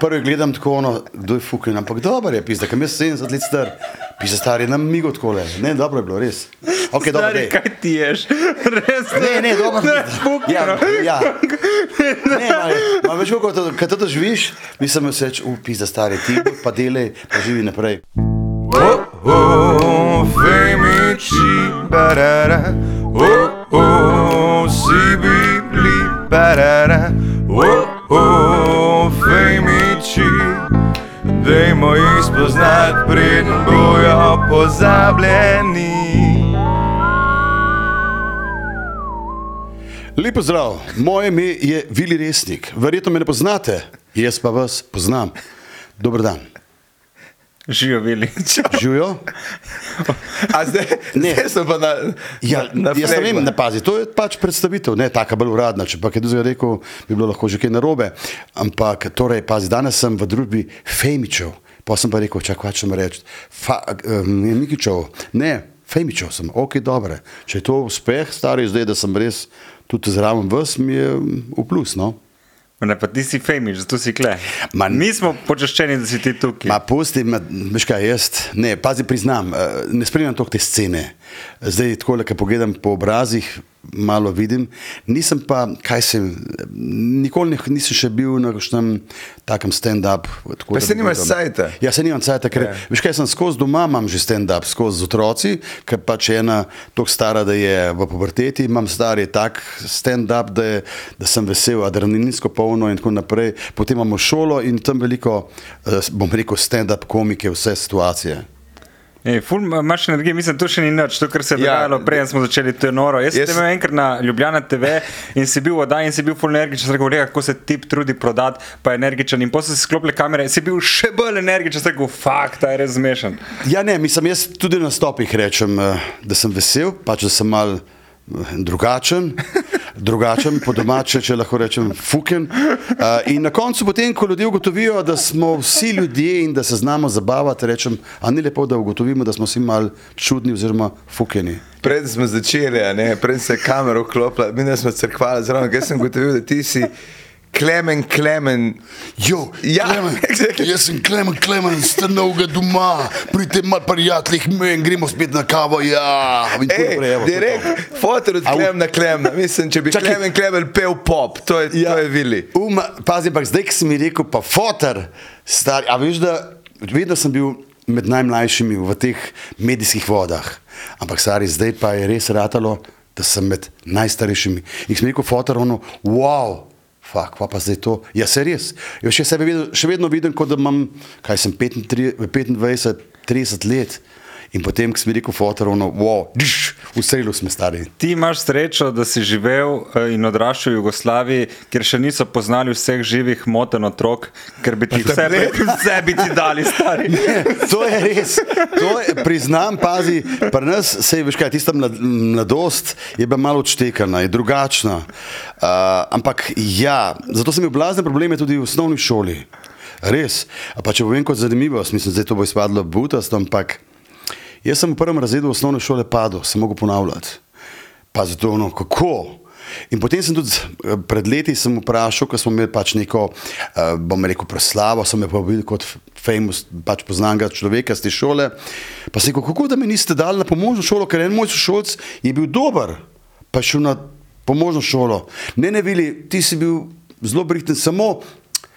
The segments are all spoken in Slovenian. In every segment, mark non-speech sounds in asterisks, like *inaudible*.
prvi gledam tako, ono, kdo je fucking, ampak dobro je, pisa, kam jaz 70 let star, pisa star je nam migo tako le. Ne, dobro je bilo, res. Okay, dobro, Stari, dej. kaj ti ješ? Res Ne, ne, dobro. Ne, fukno. Ja, ja. Ne, malo, malo več, kot to, kad to živiš, mislim, da se reče, upi za stare ti, pa delaj, pa živi naprej. Oh, oh, femici, barara. Oh, oh, si bibli, barara. Dajmo jih spoznati, preden bojo pozabljeni. Lepo zdrav, moje ime je Vili Resnik, verjetno me ne poznate, jaz pa vas poznam. Dober dan. Živijo bili. Živijo? A zdaj, Ne. zdaj sem pa na, Ja, na, na jaz ne vem, ne pazi, to je pač predstavitev, ne taka bolj uradna. Če pa kaj drugega rekel, bi bilo lahko že kaj narobe. Ampak, torej, pazi, danes sem v družbi Femičev, pa sem pa rekel, čakaj, če mi reči, um, Mikičev, ne, Femičev sem, ok, dobro. Če je to uspeh, stari zdaj, da sem res tudi zraven vas, mi je v plus, no. Ne, pa ti si femič, zato si kle. Ma- Mi smo počaščeni, da si ti tukaj. Ma pusti, ma, veš kaj, jaz, ne, pazi, priznam, eh, ne spremljam toliko te scene. Zdaj, tako le, ko pogledam po obrazih, malo vidim, nisem pa, kaj se, nikoli nisem še bil na kakšnem takem stand-up. Pa bi nimaš sajta. Ja, se nimam sajta, ker, Ja. veš kaj, sem skozi doma, imam že stand-up, skozi z otroci, ker pač ena tako stara, da je v puberteti, imam star je tak stand-up, da, je, da sem vesel, adrenalinsko polno in tako naprej. Potem imamo šolo in tam veliko, eh, bom rekel, stand-up komike, vse situacije. Ej, ful, ma- imaš energije, mislim, to še ni nič, to, kar se je Ja. dogajalo, prej smo začeli, to je noro. Jaz, Jaz- sem bil enkrat na Ljubljana TV in si bil oddaj in si bil ful energičen, rekel, "Glej, kako se tip trudi prodati, pa je energičen. In potem so se sklopile kamere, si bil še bolj energičen, rekel, fakt, ta je res zmešan. Ja, ne, mislim, jaz tudi na stopih rečem, eh, da sem vesel, pač da sem mal eh, drugačen. Drugačen, po domače, če lahko rečem, fuken. Uh, in na koncu, potem, ko ljudje ugotovijo, da smo vsi ljudje in da se znamo zabavati, rečem, a ni lepo, da ugotovimo, da smo vsi mal čudni oziroma fukeni. Pred smo začeli, ne, pred se je kamera vklopila, mi smo crkvali zraven, ker sem gotovil, da ti si Klemen, Klemen. Jo, Ja, Klemen, *laughs* exactly. jaz sem Klemen, Klemen, stanovega doma, pridite mal prijateljih, men, gremo spet na kavo, ja. Ej, naprej, evo, to je to. direkt, fotor od. Klemna Klemna. Mislim, če bi Čakaj. Klemen Klemen pel pop, to je, ja. to je Vili. Uma, pazi, ampak zdaj, ki si mi rekel, pa fotor, star, a veš, da vedno sem bil med najmlajšimi v teh medijskih vodah. Ampak stari, zdaj pa je res ratalo, da sem med najstarejšimi. In sem rekel, fotor, ono, wow. Fak, pa, pa zdaj to. Ja, se res. Jo, še, sebe vedno, še vedno vidim, kot da imam, kaj sem 25, 25 30 let. In potem, ko sem rekel, fotor, ono, wow, diš, ustrelil sem stari. Ti imaš srečo, da si živel eh, in odraščal v Jugoslaviji, kjer še niso poznali vseh živih moten otrok, ker bi ti vse, vse bi ti dali, stari. *laughs* To je res, to je, priznam, pazi, pri nas se je, veš kaj, tista mlad, mladost je bila malo odštekana, je drugačna. Uh, ampak ja, zato sem imel blazne probleme tudi v osnovni šoli. Res. A pa če povem kot zanimivost, mislim, da to bo izpadlo butast, ampak jaz sem v prvem razredu osnovne šole padel, sem mogel ponavljati. Pa zato, no, kako? In potem sem tudi eh, pred leti sem vprašal, ko smo imeli pač neko, uh, bom rekel, proslavo, so me povabili kot famous, pač poznanega človeka z te šole. Pa sem rekel, kako da mi niste dali na pomožno šolo, ker en moj sošolc je bil dober, pa je šel na pomožno šolo. Ne, ne, Vili, ti si bil zelo briten, samo.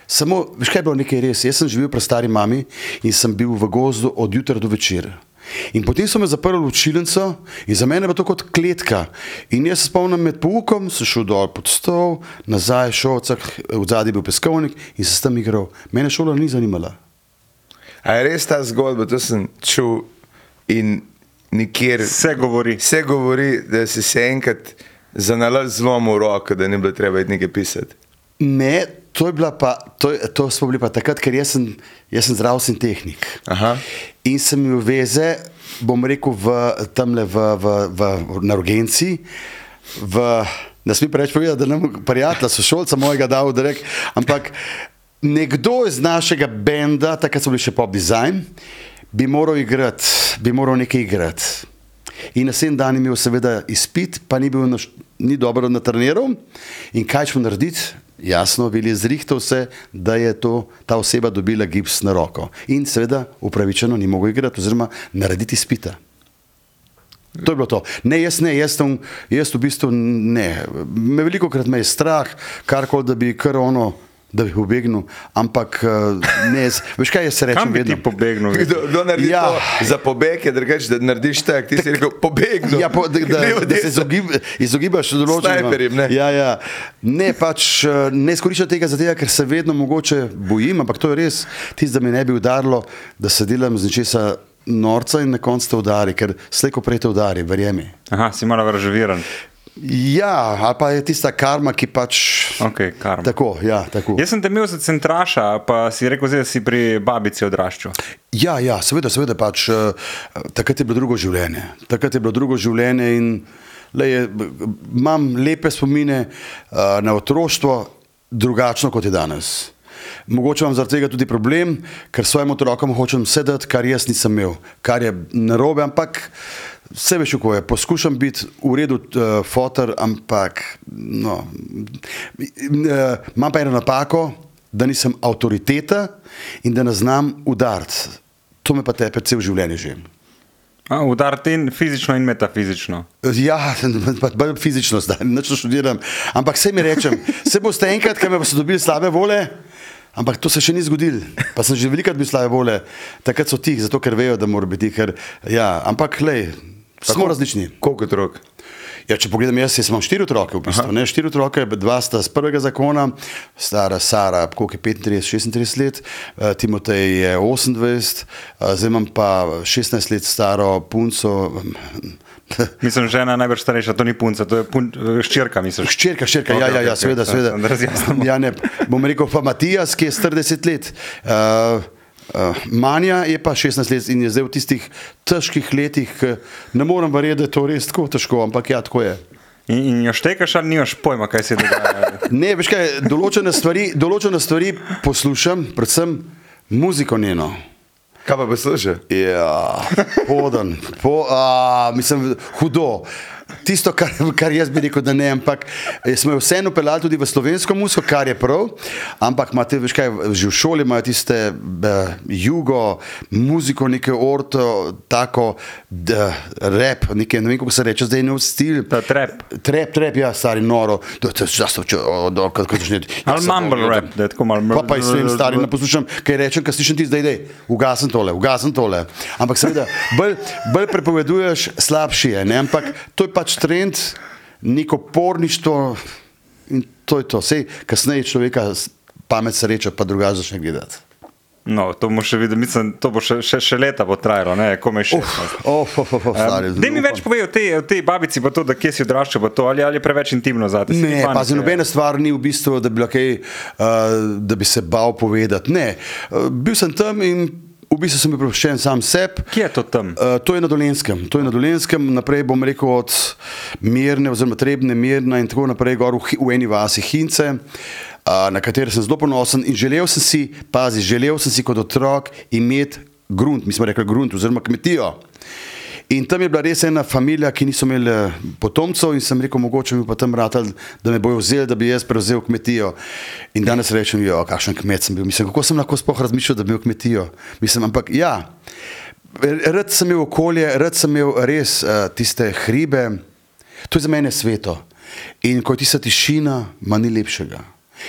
Samo, veš kaj je bilo nekaj res? Jaz sem živel pri stari mami in sem bil v gozdu od jutra do večera. In potem so me zaprli v učilnico in za mene je bilo to kot kletka. In jaz se spomnim med poukom, sem šel dol pod stol, nazaj šolcak, v zadnji bil peskovnik in se s tem igral. Mene šola ni zanimala. A je res ta zgodba, to sem čul in nikjer. Vse govori. Vse govori, da si se enkrat zanalal zlom v roko, da ni bilo treba iti nekaj pisati. Ne, to pa, to, to smo bili pa takrat, ker jaz sem, jaz sem zdravstveni tehnik. Aha. In sem imel veze, bom rekel, v, tamle v, v, v, na urgenci, v, ne smem preveč povedati, da nam prijatelja, sošolca mojega dal direkt, ampak nekdo iz našega benda, takrat so bili še pop design, bi moral igrati, bi moral nekaj igrati. in naslednji dan je imel seveda izpit, pa ni bil na, š- ni dobro natreniral. In kaj smo narediti? Jasno, bili zrihtal se, da je to, ta oseba dobila gips na roko. In seveda upravičeno ni mogel igrati oziroma narediti izpita. To je bilo to. Ne, jaz ne, jaz, tam, jaz v bistvu ne. Me veliko krat me je strah, karkoli, da bi kar ono, da bi pobegnil, ampak eh, ne, veš kaj jaz se rečem Kam bi ti vedno. pobegnil? Kdo, kdo naredi Ja. to za pobeg, je drugače, da narediš tak, ti si rekel, pobegni. Ja, po, da, da, da se izogib, izogibaš določenim ne. Ja, ja. Ne, pač eh, ne izkoriščam tega, zato, ker se vedno mogoče bojim, ampak to je res tisto, da me ne bi udarilo, da se delam z nečesa norca in na koncu te udari, ker slejko prej te udari, verjemi. Aha, si malo vrževiran. Ja, ali pa je tista karma, ki pač. Ok, karma. Tako, ja, tako. Jaz sem te imel za centraša, pa si rekel, zdaj, da si pri babici odraščal. Ja, ja, seveda, seveda pač, uh, takrat je bilo drugo življenje. Takrat je bilo drugo življenje in lej, imam lepe spomine uh, na otroštvo, drugačno kot je danes. Mogoče imam zaradi tega tudi problem, ker svojim otrokom hočem sedeti, kar jaz nisem imel, kar je narobe, ampak vse veš, kako je. Poskušam biti v redu, uh, fotor, ampak no, uh, imam pa eno napako, da nisem avtoriteta in da ne znam udariti. To me pa tepe cel življenje že. A, Udariti in fizično in metafizično. Ja, *laughs* pa bolj fizično zdaj, nič študiram. Ampak vse mi rečem, se boste enkrat, ker me boste dobili slabe vole, ampak to se še ni zgodilo. Pa sem že velikrat bil slabe vole, takrat so tih, zato ker vejo, da mora biti. Ker, ja, ampak lej, smo različni. Koliko otrok? Ja, če pogledam, jaz, jaz imam štiri otroke, v bistvu, ne, štiri otroke, dva sta z prvega zakona, stara Sara, koliko je 35, 36 let, eh, Timotej je 28, eh, zdaj imam pa 16 let staro punco. *laughs* Mislim, žena je najbolj starejša, to ni punca, to je pun, ščirka, misliš. Ščirka, ščirka, ja, Ok, ja, ja, ok, ok, seveda, da- seveda. da razjasnimo. Ja, ne, bom rekel pa Matijas, ki je star 10 let. Uh, uh, Manja je pa 16 let in je zdaj v tistih težkih letih, ne morem verjeti, da je to res tako težko, ampak ja, tako je. In, in jo štekaš ali nimaš pojma, kaj se dogaja. *laughs* Ne, veš kaj, določene stvari, določene stvari poslušam, predvsem muziko njeno. Kaj pa posluša? Ja, podan, po, a, mislim, hudo. Tisto, kar, kar jaz bi rekel, da ne, ampak eh, smo jo vseeno peljali tudi v slovensko muziko, kar je prav, ampak imate, veš kaj, že v šoli imajo tiste eh, jugo, muziko, neke orto, tako, da, rap, neke, ne vem, kako se reče, zdaj nov stil. Ta trap. Trap, trap, ja, stari noro, da te zasto, če, o, do, kad, kad začne. Ali mumble rap, da je tako malo- Pa pa jaz vem, stari, ne poslušam, kaj rečem, kaj slišim ti zdaj, da ugasen tole, ugasen tole. Ampak seveda, bolj, bolj prepoveduješ, slabši je, ne? ampak to je pač trend, neko porništvo in to je to. Sej, kasneje človeka pamet sreča, pa drugače začne gledati. No, to bomo še videli, mislim, to bo še, še, še leta bo trajalo, ne, komaj še. Of, of, of, of, stari, Da mi več povej o tej, o tej babici, pa to, da kje si odraščal, pa to, ali, ali je preveč intimno za te. Si Ne, pa za nobena stvar ni v bistvu, da bi, kaj, uh, da bi se bal povedati. Ne, uh, bil sem tam in v bistvu sem bil prepuščen sam sebi. Kje je to tam? Uh, to je na Dolenskem. To je na Dolenskem, naprej bom rekel od Mirne, oziroma Trebne, Mirna in tako naprej, gor v, v eni vasi Hince, uh, na kateri sem zelo ponosen in želel sem si, pazi, želel sem si kot otrok imeti grunt, mi smo rekli grunt, oziroma kmetijo. In tam je bila res ena familija, ki niso imeli eh, potomcev, in sem rekel, mogoče mi pa tam ratal, da me bojo vzeli, da bi jaz prevzel kmetijo. In danes rečem, jo, kakšen kmet sem bil. Mislim, kako sem lahko sploh razmišljal, da bi imel kmetijo. Mislim, ampak ja, rad sem imel okolje, rad sem imel res uh, tiste hribe, to je za mene sveto. In ko je tista tišina, ma ni lepšega.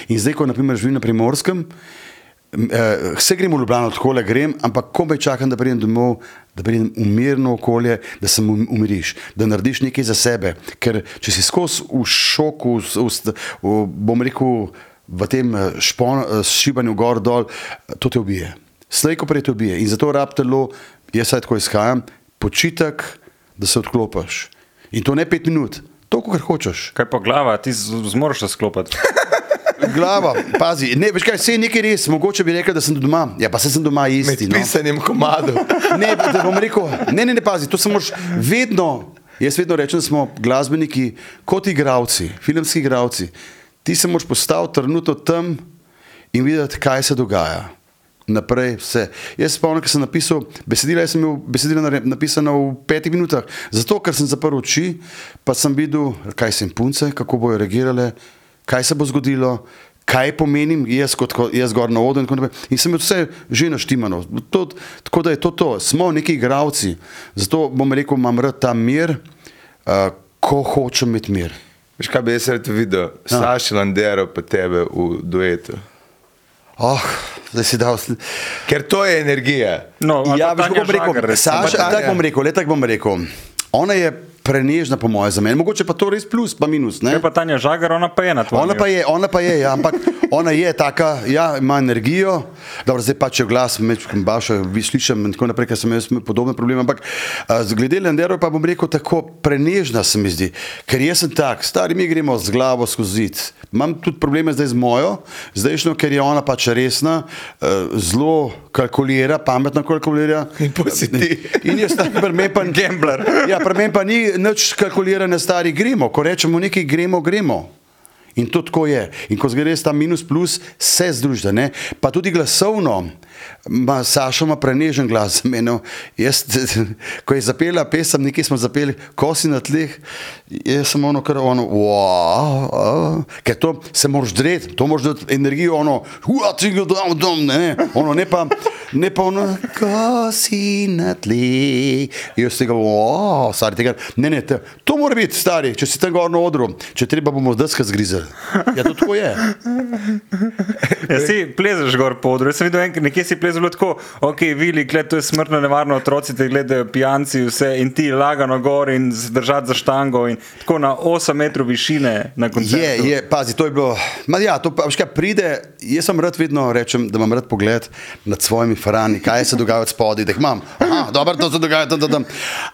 In zdaj, ko naprimer živim na primorskem, Uh, vse grem v Ljubljano, tako le grem, ampak komaj čakam, da pridem domov, da pridem v mirno okolje, da se um- umiriš, da narediš nekaj za sebe. Ker če si skozi v šoku, v, v, v, bom rekel, v tem eh, špon, eh, šibanju gor dol, eh, to te ubije. Slej, ko prej te ubije. In zato rab telo, jaz saj tako izhajam, počitek, da se odklopiš. In to ne pet minut, to, kar hočeš. Kaj pa glava, ti zmoriš to sklopiti. Glava, pazi, ne, veš kaj, vse je nekaj res, mogoče bi rekel, da sem doma. Ja, pa se sem doma Med isti. No. pisanjem komadov. Ne, da bom rekel, ne, ne, ne, pazi, to se moraš vedno, jaz vedno rečem, smo glasbeniki kot igravci, filmski igravci. Ti se moraš postaviti trenutno tam in videti, kaj se dogaja. naprej, vse. Jaz spomnim, ko sem napisal besedila, jaz sem imel besedila napisana v petih minutah, zato ker sem zaprl oči, pa sem videl, kaj se jim punce, kako bojo reagirale, kaj se bo zgodilo. Kaj pomenim jaz, kot ko- jaz gor na odru, in, tako in sem imel vse že naštimano. To, tako da je to to, smo neki igravci. Zato bom rekel, imam rad ta mir, uh, ko hočem imeti mir. Veš, kaj bi jaz rad videl? Saša Landero pa tebe v duetu. Oh, zdaj si dal. sl- Ker to je energija. No, Ja, pa veš, kako bom rekel. Saša, tako bom rekel, le tako bom rekel. Ona je prenežna, po mojem, za mene. Mogoče pa to res plus, pa minus. Ne? Je pa Tanja Žagar, ona pa je na tvojem. Ona pa je, ona pa je, ja, ampak *laughs* ona je taka, ja, ima energijo, dobro, zdaj pač je glas, mečkam baša, vi slišim in tako naprej, ker sem jaz imel podobne probleme, ampak z glede Lendero pa bom rekel tako prenežna se mi zdi, ker jaz sem tak, stari mi gremo z glavo skozi zid. Imam tudi probleme zdaj z mojo, zdajšnjo, ker je ona pač resna, eh, zelo kalkulira, pametno kalkulira. In ti. In jaz tam pri meni pa Gambler. Ja, pri meni pa ni nič kalkulirane, stari gremo. Ko rečemo nekaj, gremo, gremo. In to tako je. In ko res ta minus plus, se združite. Ne? Pa tudi glasovno, ima Saša ima prenežen glas za meno. Jaz, *laughs* ko je zapela pesem, nekaj smo zapeli, kosi na tleh, jaz sem ono, kar ono, wow, wow, ker to se moraš dreti, to moraš dati energijo, ono, ua, ti ga dam, dam, ne, ne, ono, ne pa, ne pa ono, kosi na tleh. Jaz tega, wow, stari tega, ne, ne, te, to mora biti, stari, če si tam gor na odru, če treba bomo deska zgrizali. Ja, to tako je. Ja, si plezeš gor po odru. Jaz sem videl, nekje si plezal bilo tako, ok, vili, gled, to je smrtno nevarno, otroci te gledajo, pijanci, vse in ti lagano gor in se držati za štango in tako na 8 metrov višine na koncertu. Je, je, pazi, to je bilo. Ma ja, to pa, veš kaj pride. Jaz sem rad vedno rečem, da imam rad pogled nad svojimi farani, kaj se dogaja od spodaj, da jih imam. Aha, dobro, to se dogaja, tam, tam, tam.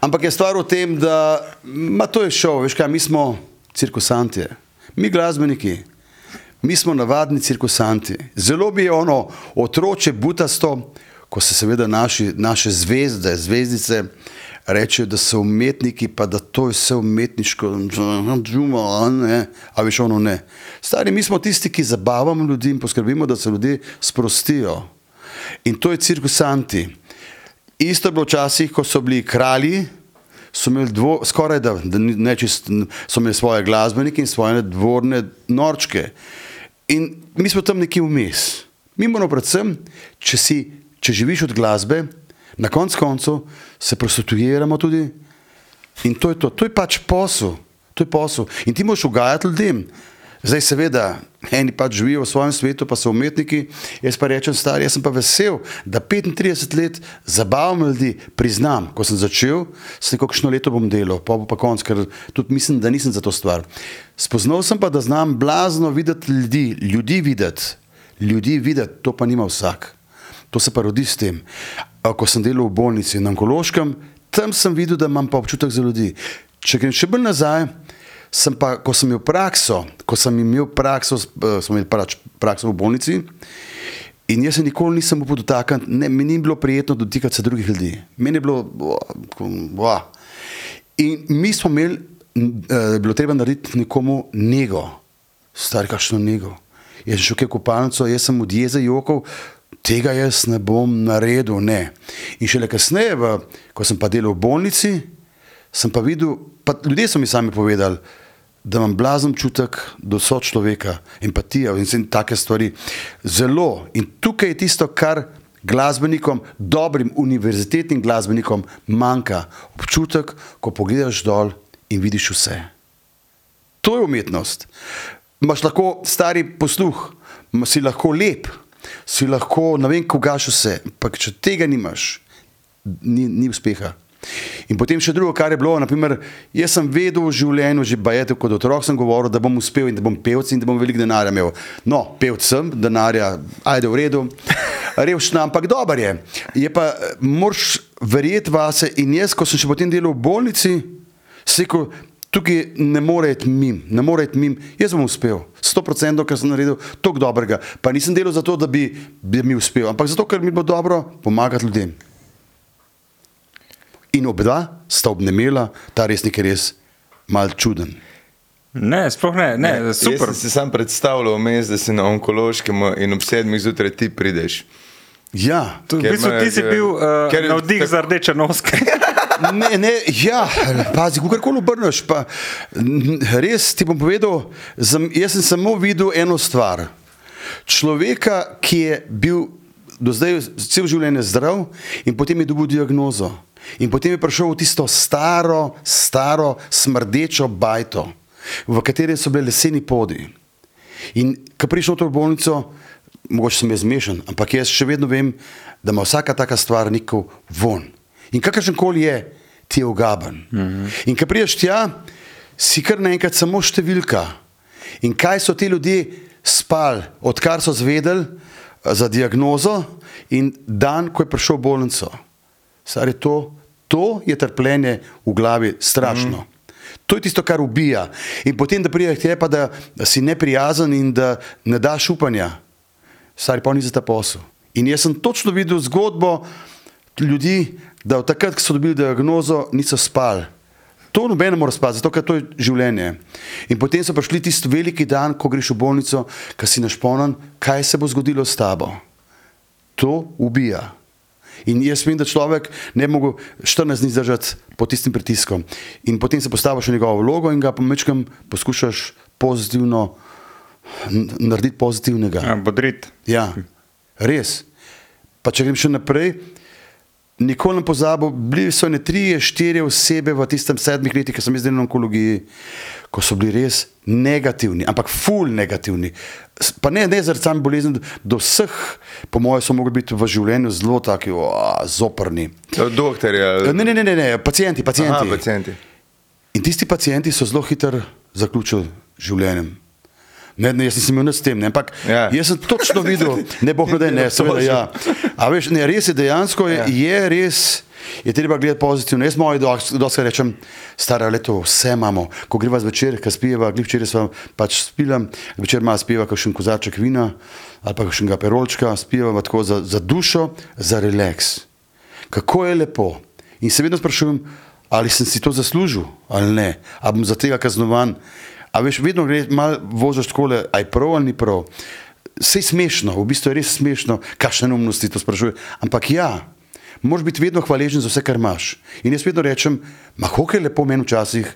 Ampak je stvar v tem, da ma, to je šov, veš kaj, mi smo cirkusanti, mi glasbeniki. Mi smo navadni cirkusanti. Zelo bi je ono otroče butasto, ko se seveda naši, naše zvezde, zvezdice rečejo, da so umetniki, pa da to je vse umetniško, džuma, ne, a veš ono ne. Stari, mi smo tisti, ki zabavamo ljudi in poskrbimo, da se ljudje sprostijo. In to je cirkusanti. Isto je bilo včasih, ko so bili kralji, so imeli dvo, skoraj da, da ne čist, so imeli svoje glasbenike in svoje dvorne norčke. In mi smo tam nekje vmes. Mi moramo predvsem, če, si, če živiš od glasbe, na koncu koncev se prostituiramo tudi. In to je to, to je pač posel, to je posel. In ti moraš ugajati ljudem. Zdaj, seveda, eni pač živijo v svojem svetu, pa so umetniki. Jaz pa rečem, star, jaz sem pa vesel, da 35 let zabavam ljudi, priznam, ko sem začel, sem rekel, kakšno leto bom delal, pa bo pa konc, ker tudi mislim, da nisem za to stvar. Spoznal sem pa, da znam blazno videti ljudi, ljudi videti, ljudi videti, to pa nima vsak. To se pa rodi s tem. Ko sem delal v bolnici na onkološkem, tam sem videl, da imam pa občutek za ljudi. Če grem še bolj nazaj, sem pa, ko sem imel prakso, ko sem imel prakso, eh, smo imeli prač, prakso v bolnici. In jaz se nikoli nisem upal dotakniti, ne, mi ni bilo prijetno dotikati se drugih ljudi. Meni je bilo, wow. In mi smo imeli, da je bilo treba narediti nekomu nego, stari kakšno nego. Jaz sem šel v kopalnico, jaz sem od jeze jokov, tega jaz ne bom naredil, ne. In šele kasneje, v, ko sem pa delal v bolnici, sem pa videl, pa ljudje so mi sami povedali, da imam blazen čutek do sočloveka, empatija in vse take stvari. Zelo. In tukaj je tisto, kar glasbenikom, dobrim univerzitetnim glasbenikom manjka. Občutek, ko pogledaš dol in vidiš vse. To je umetnost. Imaš lahko stari posluh, si lahko lep, si lahko ne vem, kogaš vse, ampak če tega nimaš, ni, ni uspeha. In potem še drugo, kar je bilo, naprimer, jaz sem vedel v življenju, že bajete, kot otrok sem govoril, da bom uspel in da bom pevc in da bom veliko denarja imel. No, pevc sem, denarja, ajde v redu, *laughs* revščina, ampak dober je. Je pa, moraš verjeti vase in jaz, ko sem še potem delal v bolnici, se rekel, tukaj ne more iti mim, ne more iti mim, jaz bom uspel. 100% ker sem naredil toliko dobrega. Pa nisem delal zato, da bi, bi mi uspel, ampak zato, ker mi bo dobro pomagati ljudem. In oba sta obnemela, ta resnik je res mal čuden. Ne, sploh ne, ne, ne super. Jaz si sam predstavljal, vmes, da si na onkološkem in ob sedmih zjutraj ti prideš. Ja. To, v Ker bistvu ti si bil uh, ker- navdih tak- za rdeče noske. *laughs* Ne, ne, ja, pazi, kakorkoli obrneš. Pa, res ti bom povedal, sem, jaz sem samo videl eno stvar. Človeka, ki je bil do zdaj cel življenje zdrav in potem je dobil diagnozo. In potem je prišel v tisto staro, staro, smrdečo bajto, v kateri so bile leseni podi. In ko prišel v to bolnico, mogoče sem jaz zmešan, ampak jaz še vedno vem, da ima vsaka taka stvar neko von. In kakršen koli je, ti je ugaben. Mm -hmm. In ko priješ tja, si kar naenkrat samo številka. In kaj so ti ljudje spali, odkar so zvedeli za diagnozo in dan, ko je prišel v bolnico. Sar je to, to je trpljenje v glavi strašno. Mm. To je tisto, kar ubija. In potem, da prideš tja, pa da, da si neprijazen in da ne daš upanja, stari pa ni za ta posel. In jaz sem točno videl zgodbo ljudi, da od takrat, ko so dobili diagnozo, niso spali. To noben ne more spati, zato ker to je življenje. In potem so prišli tisti veliki dan, ko greš v bolnico, ki si našponen, kaj se bo zgodilo s tabo. To ubija. In jaz vem, da človek ne mogel 14 dni zdržati pod tistim pritiskom. In potem se postaviš v njegovo vlogo in ga pomečkam poskušaš pozitivno narediti pozitivnega. Ja, Bodrit. Ja, res. Pa če grem še naprej, nikoli ne pozabo, bili so ne tri, štiri osebe v tistem sedmih letih, ki sem jaz delal na onkologiji, ko so bili res negativni, ampak ful negativni. Pa ne, ne zaradi same bolezni, do vseh, po mojem, so mogli biti v življenju zelo taki o, zoprni. Doktorja. Ne, ne, ne, ne, ne pacijenti, pacijenti. Aha, pacijenti. In tisti pacijenti so zelo hitro zaključili življenjem. Ne, ne, jaz nisem imel nič s tem, ne, ampak Ja. ja. jaz sem točno *laughs* videl, ne bo hodil, ne, seveda, ja. A veš, ne, res je dejansko, je, Ja. je res, je treba gledati pozitivno. Jaz moj dosti rečem, stara leto, vse imamo. Ko greva zvečer, ko spijeva, glih včeraj sva pač spila, večer ima spijeva kakšen kozarček vina ali pa kakšnega perolčka, spijeva tako za, za dušo, za relaks. Kako je lepo. In se vedno sprašujem, ali sem si to zaslužil ali ne, ali bom za tega kaznovan. A veš, vedno gre malo voziš tako, aj prav ali ni prav. Vse je smešno, v bistvu je res smešno, kakšne neumnosti to sprašuje. Ampak ja, moraš biti vedno hvaležen za vse, kar imaš. In jaz vedno rečem, ma kako je lepo meni včasih.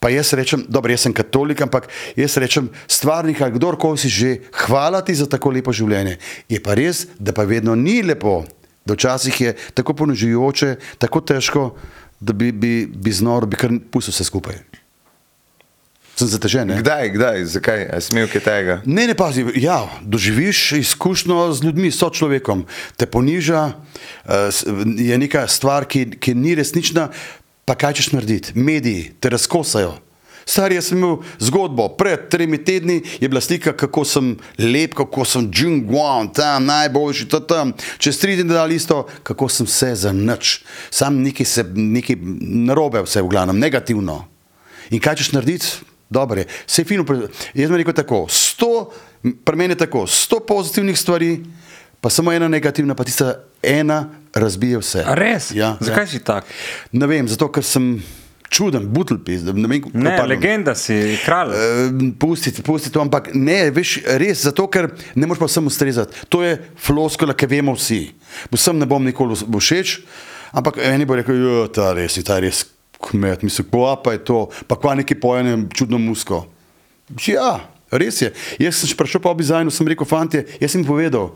Pa jaz rečem, dobro, jaz sem katolik, ampak jaz rečem, stvarnik ali kdorkoli si že, hvala ti za tako lepo življenje. Je pa res, da pa vedno ni lepo, da včasih je tako ponižujoče, tako težko, da bi, bi, bi znoro, bi kar pustil vse skupaj. Sem zatežen. ne? Kdaj, kdaj, zakaj, a smel kaj tega? Ne, ne pazi, ja, doživiš izkušnjo z ljudmi, so človekom, te poniža, eh, s- je neka stvar, ki, ki ni resnična, pa kaj češ narediti? Mediji te razkosajo. Star sem imel zgodbo, pred tremi tedni je bila slika, kako sem lep, kako sem Džungwan, tam najboljši, to tam. Čez tri dni dal isto, kako sem vse za nič. Sam nekaj, se, nekaj narobe, vse v glavnem, negativno. In kaj češ narediti? Dobro je, vse je fino. Jaz bi rekel tako, sto, pri meni je tako, sto pozitivnih stvari, pa samo ena negativna, pa tista ena razbije vse. A res? Ja, Zakaj ja. si tak? Ne vem, zato ker sem čuden, butelpis. Ne, vem, Ne, pardon. legenda si, kralj. Eh, Pusti, pusti to, ampak ne, veš, res, zato ker ne moreš pa vsem ustrezati. To je floskula, ki vemo vsi. Vsem ne bom nikoli všeč, ampak eni bo rekel, jo, ta res, je, ta je res kmet, mislim, kva pa je to, pa kva neki pojene čudno musko. Ja, res je. Jaz sem še prišel po dizajnu, sem rekel, fantje, jaz sem jim povedal,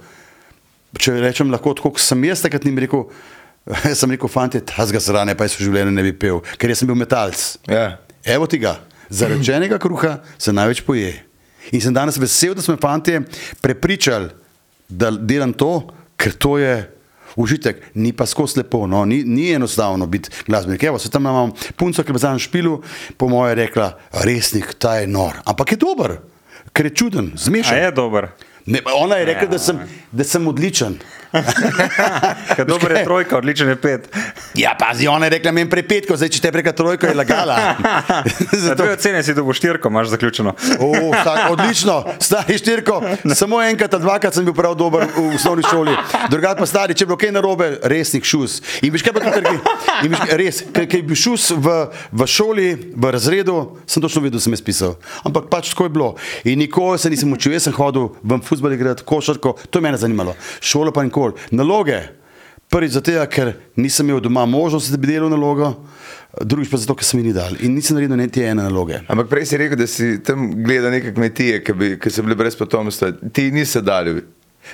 če rečem lahko, tako kot sem jaz takrat njim rekel, *laughs* jaz sem rekel, fantje, ta zga zrane, pa jaz v življenju ne bi pel, ker jaz sem bil metalc. Ja. Evo ti ga, zarečenega kruha se največ poje. In sem danes vesel, da smo fantje prepričali, da delam to, ker to je užitek, ni pa skozi lepo, no? ni, ni enostavno biti glasbenik. Evo, se tam imam punco, ki je za špilu, po moje rekla, resnik, ta je nor, ampak je dober, ker je čuden, A zmešan. je dober. Ne, ona je rekla, da sem, da sem odličen. *laughs* Dober je trojka, odličen je pet. Ja, pazi, ona je rekla, meni prepetko, zdaj če te preka trojko je lagala. Za *laughs* dve ocene si dobil štirko, imaš zaključeno. O, tak, odlično, stari štirko. Samo enkrat, dvakrat sem bil prav dober v osnovni šoli. Drugat pa stari, če je bilo kaj narobe, resnik šus. In veš kaj pa tudi, in res, ker je bil šus v, v šoli, v razredu, sem točno vedel, da sem jaz pisal. Ampak pač tako je bilo. In nikoli se nisem učil, jaz sem hodil v futbol igrati, košarko, to je mene zanimalo. Šolo pa nikoli. Naloge. Prvič zato, ker nisem imel doma možnosti, da bi delal nalogo, drugič pa zato, ker se mi ni dal in nisem naredil niti ene naloge. Ampak prej si rekel, da si tam gledal neke kmetije, ki, bi, ki so bile brez potomstva. Ti niso dali.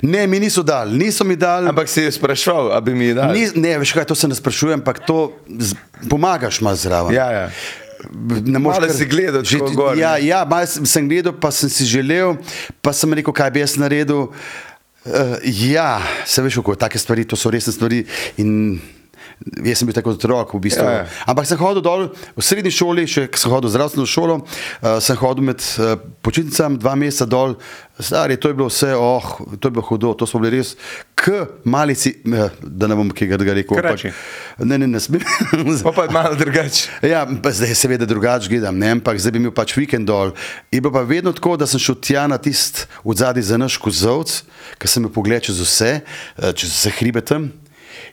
Ne, mi niso dali, niso mi dali. Ampak si je sprašval, da bi mi dali. Ni, ne, veš kaj, to se ne sprašujem, ampak to z, pomagaš malo zraven. Ja, ja. Ne moreš Malo kar- si gledal, že- tako gor, ne? Ja, ja malo sem, sem gledal, pa sem si želel, pa sem rekel, kaj bi jaz naredil. Uh, ja, se veš, kako take stvari, to so resne stvari. In jaz sem bil tako otrok, v bistvu. Ja, ja. Ampak sem hodil dol v srednji šoli, še ko sem hodil v zdravstveno šolo, uh, sem hodil med uh, počitnicami dva meseca dol. Stari, to je bilo vse, oh, to je bilo hudo, to smo bili res, k malici, eh, da ne bom kaj ga rekel. Reči. Ne, ne, ne smem. *laughs* Pa pa je malo drugače. Ja, zdaj seveda drugače gledam, ne, ampak zdaj bi imel pač vikend dol. In bilo pa vedno tako, da sem šel tja na tisti od zadaj za naš kozovc, ki sem jo pogledal čez vse, eh, čez vse hribe tam.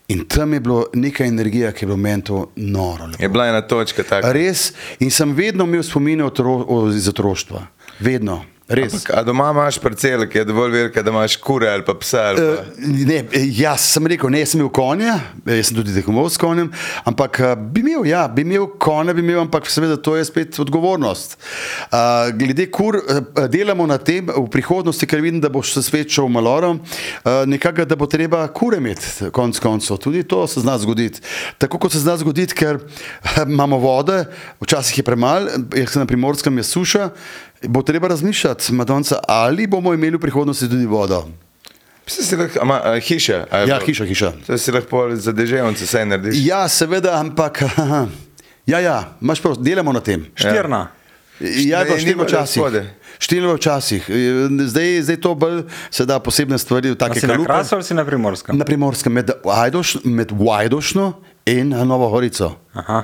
In tam je bilo neka energija, ki je bilo meni to noro. lepo. Je bila ena točka taka. Res, in sem vedno imel spomine otro, o, iz otroštva. Vedno, res. Ampak, A doma imaš parcele, ki je dovolj velika, da imaš kure ali pa psa. Ali pa... Uh, ne, jaz sem rekel, ne, sem imel konja, eh, jaz sem tudi tekmoval s konjem, ampak uh, bi imel, ja, bi imel konja, bi imel, ampak seveda to je spet odgovornost. Uh, glede kur, uh, delamo na tem v prihodnosti, ker vidim, da boš se svet šel maloro, uh, nekako, da bo treba kure imeti, konc koncev. Tudi to se zna zgoditi. Tako kot se zna zgoditi, ker eh, imamo vode, včasih je premalo, jaz sem na primorskem, je suša, bo treba razmišljati, Madonca, ali bomo imeli v prihodnosti tudi vodo. Psi si lahko, ama, a, hiša. a Ja, hiša, hiša. To si lahko za deževnice vse narediš. Ja, seveda, ampak. *laughs* Ja, ja, imaš prav, delamo na tem. Štirna. Ja, pa ni štirno bilo včasih. včasih. Zdaj, zdaj to bolj se da posebne stvari, A take Si na. Krasu ali si na Primorskem? Na primorskem, med, Ajdoš, med Vajdošno in Novo Gorico. Aha.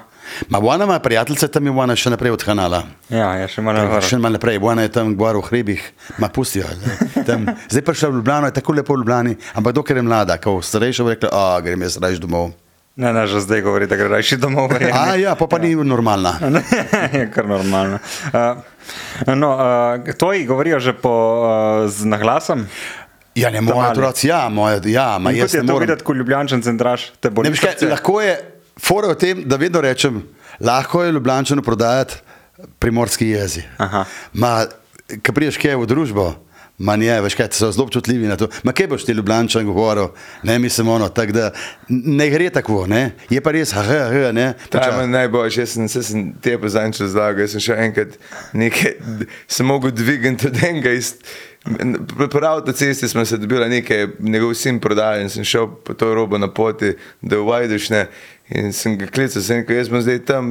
Ma Vana ima prijateljice, tam je Vana še naprej od kanala. Ja, ja, še malo Še vrh. malo naprej, Vana je tam gor v hribih, ma pustijo. Tam. Zdaj pa še v Ljubljano, je tako lepo v Ljubljani, ampak dokler je mlada, ko starejša bo rekla, a grem jaz raje domov. Ne, ne, že zdaj govori, da gre rajši domov. verjemi. A ja, pa pa ni normalna. *laughs* je kar normalno. Uh, no, uh, tvoji govorijo že po, uh, z naglasom. Ja, ne, moja otroci, ja, moja, ja, ma In jaz Kot je to morem. videti, ko ljubljančen centraš, te bo Ne, veš kaj, lahko je, fora v tem, da vedno rečem, lahko je Ljubljančano prodajati primorski jezi. Aha. Ma, ko prideš kaj v družbo, ma ne, veš kaj, so zelo občutljivi na to. Ma kaj boš ti Ljubljančan govoril, ne mislim ono, tako da ne gre tako, ne. Je pa res, aha, aha, ne. Ta Poča- je najboljši, jaz sem, sem te pozanč razlagal, jaz sem še enkrat nekaj, sem mogel dvigniti od enega iz. Po avtocesti smo se dobili nekaj, njegov sin prodajal in sem šel po to robo na poti do Vajdušne in sem ga klical, sem rekel, jaz sem zdaj tam,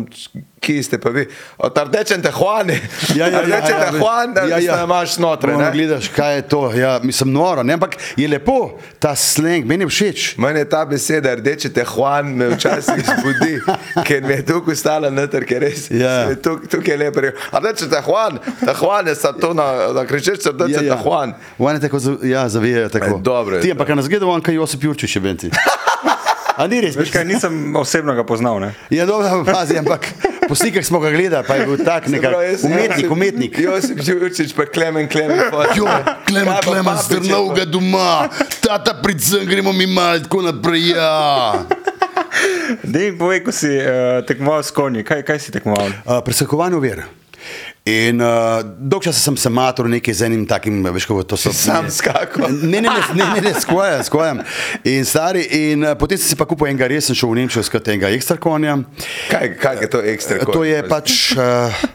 kje ste pa vi? Od rdečen te hvane, Ja, ja, *laughs* ja, rdečen ja, te hvane, da ja, ja. imaš notre. Ono ne? Gledaš, kaj je to, ja, mislim, noro, ne, ampak je lepo, ta sleng, meni je všeč. Mene je ta beseda, rdeče te hvan, me včasih zbudi, *laughs* ker mi je tukaj stala noter, ker res Ja. tuk, tukaj je lepo. Rdeče te hvan, te hvan je sa to na, na kričeš, rdeče te hvan. Oni tako ja, zavijajo tako. E, dobro Ti, ampak nas gleda, on kaj Josip Jurčič je benti. *laughs* A ni res, Veš kaj, nisem osebno ga poznal. Ne? Ja, dobro, *laughs* pazi, ampak po slikah smo ga gledali, pa je bil tak nekak Prav, jaz umetnik, Josip- umetnik. Josip Đurčić, pa Klemen Klemen. Jo, Klemen, Klemen, strnov ga doma, tata pridem, gremo mi malo tako naprej. Ja. Dej mi povej, ko si uh, tekmoval s konji, kaj, kaj si tekmoval? Uh, Preskakovanje ver. In uh, dolgo časa sem se matur nekaj z enim takim, veš, kako to so. Sam *laughs* skakal. Ne, ne, ne, ne, ne, ne skojam, skojam. In stari, in uh, potem sem si pa kupil enega, res sem šel v Nemčijo skati enega ekstra konja. Kaj, kaj je to ekstra? To je pač. Uh,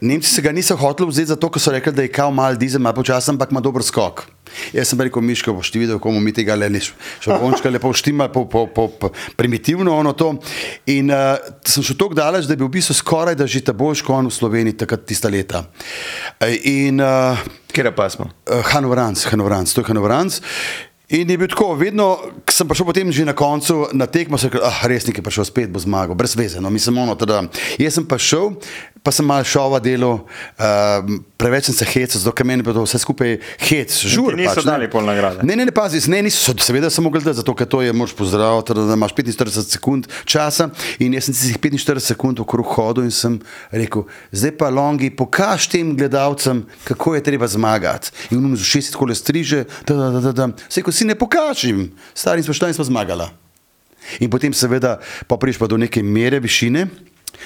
Nemci se ga niso hoteli vzeti zato, ker so rekli, da je kao mal dizel, malo počasen, ampak ima dober skok. Jaz sem rekel, Miško, boš ti videl, komu mi tega le niš. Šalončka lepo štima, po, po, po, po, primitivno ono to. In uh, sem šel tako daleč, da je bil v bistvu skoraj da že ta boljši kon v Sloveniji takrat tista leta. Eh, In uh, Kje pa smo? uh, Hanovranc, Hanovranc, to je Hanovranc. In je bil tako, vedno, ko sem prišel potem že na koncu na tekmo, sem rekel, ah, resnik je prišel spet, bo zmagal, brez veze. No, mislim, ono, teda, jaz sem pa šel, pa sem malo šova delal, uh, preveč sem se hecel, zato meni je bilo to vse skupaj hec, žur. niso pač, ne. dali pol nagrade? Ne, ne, ne, pazi, ne, niso, seveda sem mogel dati, zato ker to je moč pozdrav, teda, da imaš 45 sekund časa in jaz sem tistih 45 sekund okrog hodil in sem rekel, zdaj pa longi, pokaž tem gledalcem, kako je treba zmagati. In on z ušesi tako le striže, da, da, da, da, da. Sej, ko si ne pokažem, stari smo šla in smo zmagala. In potem seveda, pa priješ pa do neke mere višine,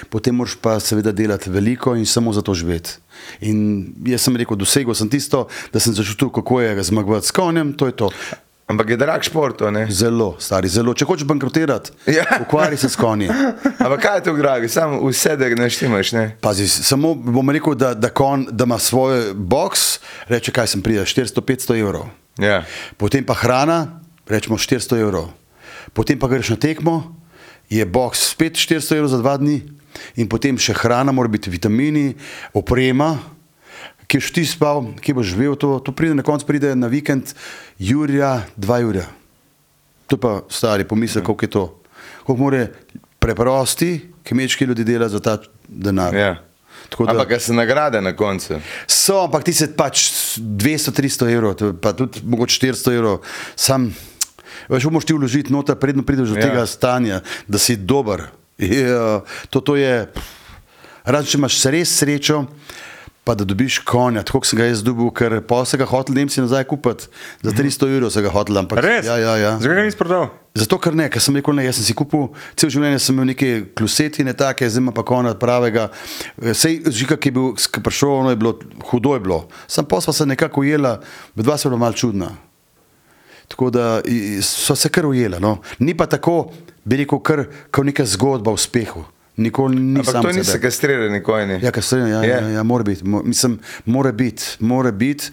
potem moraš pa seveda delati veliko in samo za to živeti. In jaz sem rekel, dosegel sem tisto, da sem začutil, kako je zmagovati s konjem, to je to. Ampak je drag šport, ne? Zelo, stari, zelo. Če hočeš bankrotirati, Ja. ukvarjaj se s konji. *laughs* Ampak kaj je to, dragi? Samo vse, da ne štimaš, ne? Pazi, samo bom rekel, da, da, kon, da ima svoj box, reče, kaj sem pridel, 400-500 evrov. Ja. Potem pa hrana, rečemo 400 evrov. Potem pa greš na tekmo, je box spet 400 evrov za dva dni, in potem še hrana, mora biti vitamini, oprema, ki boš ti spal, ki boš živel, to, to pride na koncu, pride na vikend, Jurija, dva Jurija. To pa stari pomisel, koliko je to. Koliko more preprosti, kmečki ljudje delati za ta denar. ja. Tako da- Ampak se nagrade na koncu? So, ampak ti se pač 200-300 evrov, pa tudi mogoče 400 evrov. Sam, veš, moraš ti vložiti noter, predno prideš do Ja. ja. tega stanja, da si dober. Je, to, to je, razen če imaš res srečo, pa da dobiš konja, tako sem ga jaz dobil, ker pa se ga hotel Nemci nazaj kupiti, za 300 evrov se ga hotel, ampak Res? Ja, ja, ja. Zakaj ga nisi prodal? Zato, ker ne, ker sem rekel, ne, jaz sem si kupil, cel življenje sem imel neke klusetine, take, zdaj ima pa konja pravega. Sej, žika, ki je bil, ki je prišel, ono je bilo, hudo je bilo. Sam posla se nekako ujela, dva se je bila malo čudna. Tako da so se kar ujela. No. Ni pa tako, bi rekel, kar, neka zgodba o uspehu. Nikoli ni Ampak sam to niso kastrirani konji. Ja, kasneje, ja, Je. ja, ja, mora biti. Mo, mislim, mora biti, mora biti.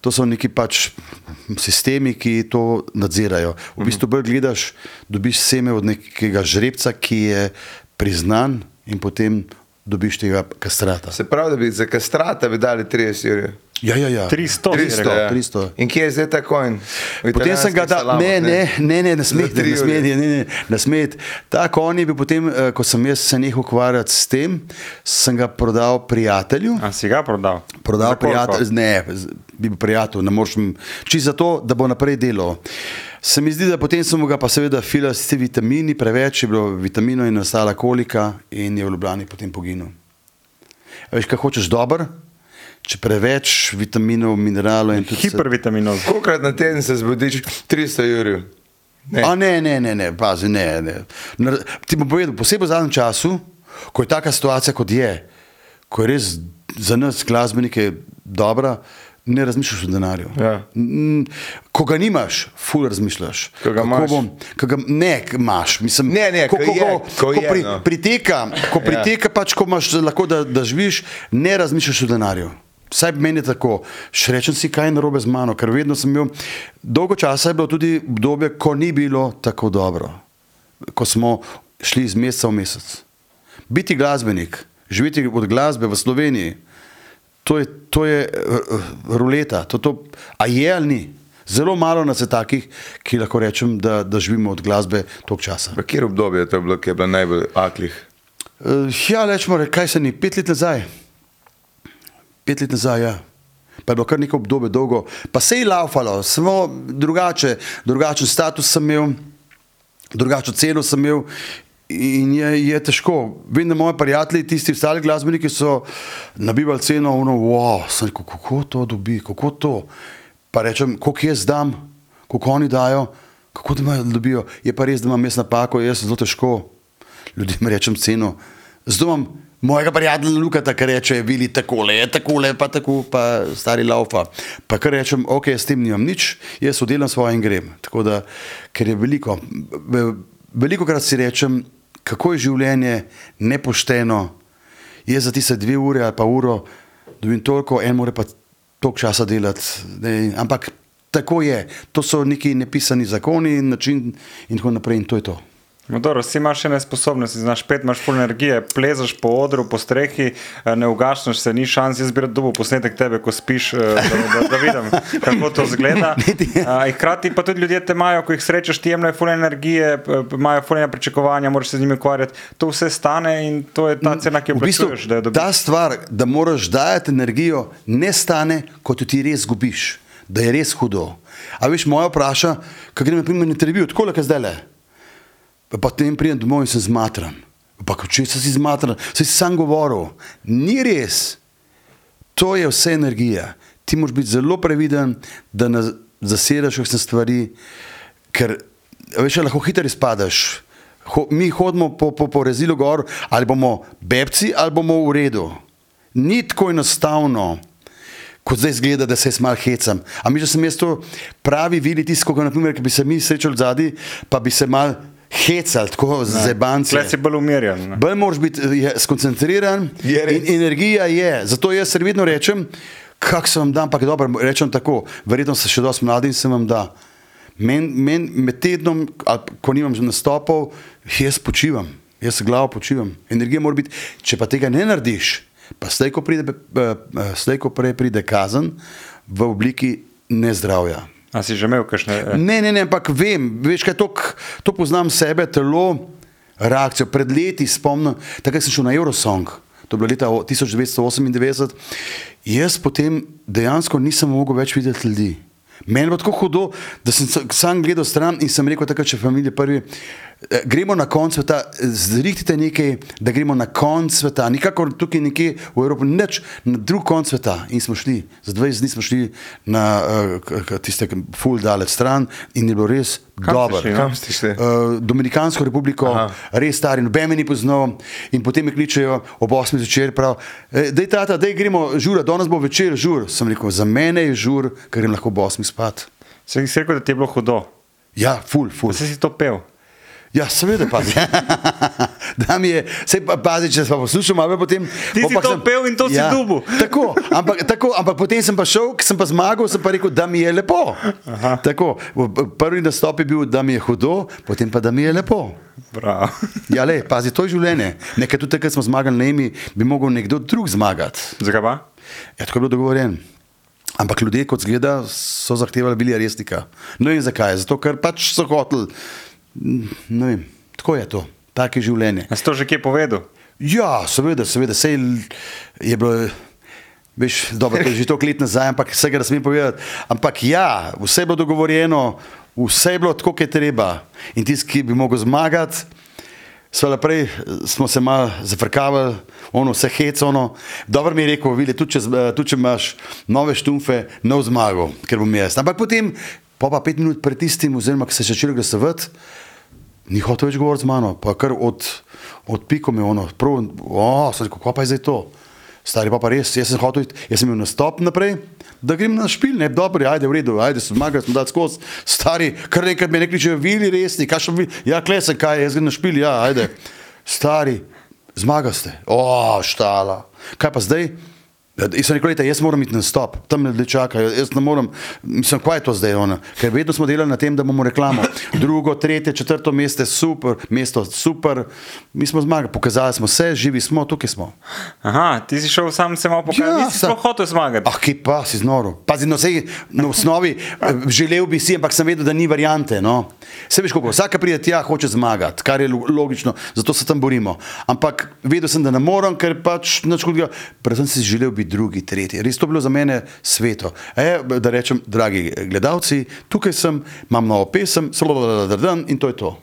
To so neki pač sistemi, ki to nadzirajo. V bistvu bolj gledaš, dobiš seme od nekega žrebca, ki je priznan in potem dobiš tega kastrata. Se pravi, da bi za kastrata bi dali 30 jurjev. Ja, ja, ja. 300, 300, ja. 300. In kje je zdaj ta konj? V Potem sem ga dal, ne, ne, ne, ne, ne smeti, tri ne smeti, jurje. ne, ne, ne smeti. Ta konj je bil potem, eh, ko sem jaz se nehal ukvarjati s tem, sem ga prodal prijatelju. A si ga prodal? Prodal Za koliko? prijatelj, ne, bi bil prijatelj, ne moreš, čisto zato, da bo naprej delal. Se mi zdi, da potem sem ga pa seveda filal s temi vitamini, preveč je bilo vitaminov in nastala kolika in je v Ljubljani potem poginil. A Veš, kaj hočeš dober, če preveč vitaminov, mineralov in tudi. se- Hipervitaminov. Kolikrat na teden se zbudiš 300 jurjev? Ne. A ne, ne, ne, ne, pazi, ne. ne. Ti bom povedal, posebej v zadnjem času, ko je taka situacija, kot je, ko je res za nas glasbenike dobra, ne razmišljaš o denarju. Ja. Ko ga nimaš, ful razmišljaš. Ko ga imaš. Bom, ko ga, ne, imaš. Mislim, Ne, ne, ko, ko ko, je, ko, ko ko je, pri, no. priteka, ko Ja. priteka pač, ko imaš lahko, da, da živiš, ne razmišljaš o denarju. Vsaj meni je tako, še rečem si, kaj je narobe z mano, ker vedno sem imel, dolgo časa je bilo tudi obdobje, ko ni bilo tako dobro, ko smo šli iz meseca v mesec. Biti glasbenik, živeti od glasbe v Sloveniji, to je, to je uh, ruleta. To, to, a je ali ni? Zelo malo nas je takih, ki lahko rečem, da, da živimo od glasbe toliko časa. V kjer obdobje je to bilo, ki je bilo najbolj aklih? Uh, ja, rečemo, kaj se ni, pet let nazaj. Pet let nazaj, ja. Pa je bilo kar neko obdobje dolgo, pa se je laufalo, samo drugače, drugačen status sem imel, drugačno ceno sem imel. In je, je težko. Vem, da moji prijatelji, tisti ostali glasbeniki, so nabivali ceno, ono, wow, sem kako to dobi, kako to. Pa rečem, koliko jaz dam, koliko oni dajo, kako da imajo, dobijo. Je pa res, da imam jaz napako, jaz zelo težko ljudem rečem ceno. Zdaj imam mojega prijatelja Lukata, ki reče, vili takole, je takole, pa tako, pa stari laufa. Pa kar rečem, ok, s tem nimam nič, jaz oddelam svoje in grem. Tako da, ker je veliko, veliko krat si rečem, kako je življenje nepošteno. Jaz za tiste dve ure ali pa uro dobim toliko, en mora pa toliko časa delati. Ne, ampak tako je, to so neki nepisani zakoni in način in tako naprej in to je to. No, dobro, vsi imaš še nesposobnosti, znaš pet, imaš pol energije, plezaš po odru, po strehi, eh, ne ugašneš se, ni šans, jaz bi rad dobil posnetek tebe, ko spiš, eh, da, da, da vidim, kako to zgleda. Eh, *laughs* Hkrati pa tudi ljudje te imajo, ko jih srečaš, ti jemljajo ful energije, imajo ful pričakovanja, moraš se z njimi ukvarjati. To vse stane in to je ta cena, ki jo V bistvu, plačuješ. jo dobiš. ta stvar, da moraš dajati energijo, ne stane, kot jo ti res zgubiš, da je res hudo. A veš, moja vpraša, kaj grem na primer na televizijo, tako le zdaj le. Pa potem pridem domov in sem zmatran. Pa če si zmatran, si sam govoril, ni res. To je vse energija. Ti moraš biti zelo previden, da ne zasedaš vse stvari, ker veš, lahko hitro izpadeš. Ho, mi hodimo po, po, po rezilu gor, ali bomo bebci, ali bomo v redu. Ni tako enostavno, kot zdaj zgleda, da se jaz malo hecam. A mi že sem jaz to pravi vidi tisto, ko naprimer, ki bi se mi srečali zadnji, pa bi se mal hecali, tako z banci. Tle si bolj umirjen. ne. Bolj moraš biti je, skoncentriran Je in energija je. Zato jaz se vedno rečem, kako se vam da, ampak dobro, rečem tako, verjetno ste še dosti mladi in se vam da. Men, men, med tednom, ko nimam nastopov, jaz počivam, jaz se glavo počivam. Energija mora biti, če pa tega ne narediš, pa slej, ko pride, eh, eh, slej, ko prej pride kazen v obliki nezdravja. A si že imel kakšne? eh, Ne, ne, ne, ampak vem, veš, kaj tok, to poznam sebe, telo, reakcijo. Pred leti spomnim, takrat sem šel na Eurosong, to je bilo leta o- 1998. Jaz potem dejansko nisem mogel več videti ljudi. Meni je bilo tako hudo, da sem sa- sam gledal stran in sem rekel, takrat, če familije prvi. Eh, Gremo na konc sveta, zrihtite nekaj, da gremo na konc sveta, nikakor tukaj nekje v Evropi, neč na drug konc sveta. In smo šli, za 20 dni smo šli na uh, k- k- tiste full daleč stran in je bilo res Kam dobro. šli, no? Kam ste šli? Uh, Dominikansko republiko, Aha. res stari, noben me ni poznal. In potem me kličejo ob 8 zvečer, prav, da je tata, da gremo žura, danes bo večer žur. Sem rekel, za mene je žur, ker grem lahko ob 8 spat. Si si rekel, da ti je bilo hudo. Ja, ful, ful. Si si to pel. Ja, seveda pa. *laughs* da mi je, se pa pazi, če se pa poslušam, ali potem. Ti si to pel in to si dubu. *laughs* Tako ampak, tako, ampak potem sem pa šel, ker sem pa zmagal, sem pa rekel, da mi je lepo. Tako, v- v- prvi nastop je bil, da mi je hudo, potem pa, da mi je lepo. Bravo. *laughs* Ja, le, pazi, to je življenje. Nekaj tudi takrat smo zmagali na emi, bi mogel nekdo drug zmagati. Zakaj pa? Ja, tako je bilo dogovorjeno. Ampak ljudje, kot zgleda, so zahtevali bili resnika. Ne vem zakaj, zato ker pač so hoteli. Ne vem, tako je to, tako je življenje. A si to že kje povedal? Ja, seveda, seveda, sej je bilo. Veš, dobro, to je že toliko let nazaj, ampak vsega ne smem povedati. Ampak ja, vse je bilo dogovorjeno, vse je bilo tako, kot je treba. In tisti, ki bi mogel zmagati, Sva naprej smo se malo zafrkavali, ono vse hecono. Dobro mi je rekel, vidi, tudi, če eh, tudi če imaš nove štumfe, nov zmago, ker bom jaz. Ampak potem, po pa pet minut pred tistim, oziroma ko se je začel glasovati, ni hotel več govoriti z mano, pa kar od, od piko me je ono, prav, o, sem rekel, kaj pa je zdaj to? Stari pa pa res, jaz sem hotel, jaz sem imel nastop naprej, da grem na špil, ne, dobro, ajde, v redu, ajde, se zmagali smo dati skozi, stari, kar nekaj me ne kličejo, vili resni, kaj še vi, ja, klesen, kaj, jaz grem na špil, ja, ajde, stari, zmagali ste, o, štala, kaj pa zdaj? Jaz rekel, "Glejte, jaz moram iti na stop, tam ljudje čakajo, jaz ne morem, mislim, kaj je to zdaj ona? Ker vedno smo delali na tem, da bomo reklamo. *laughs* Drugo, tretje, četrto mesto, super, mesto, super. Mi smo zmagali, pokazali smo se, živi smo, tukaj smo. Aha, ti si šel sam se malo pokazati. Ja, nisi sa- sploh hotel zmagati. Ah, ki pa si znoro. Pazi, no, sej, no, v osnovi eh, želel bi si, ampak sem vedel, da ni variante. No. Se veš, kako vsaka pride tja, hoče zmagati, kar je lo- logično, zato se tam borimo. Ampak vedel sem, da ne morem, ker pač hudega. Predvsem si želel biti drugi, tretji. Res to je bilo za mene sveto. E, da rečem, dragi gledalci, tukaj sem, imam novo pesem, slodododododon in to je to.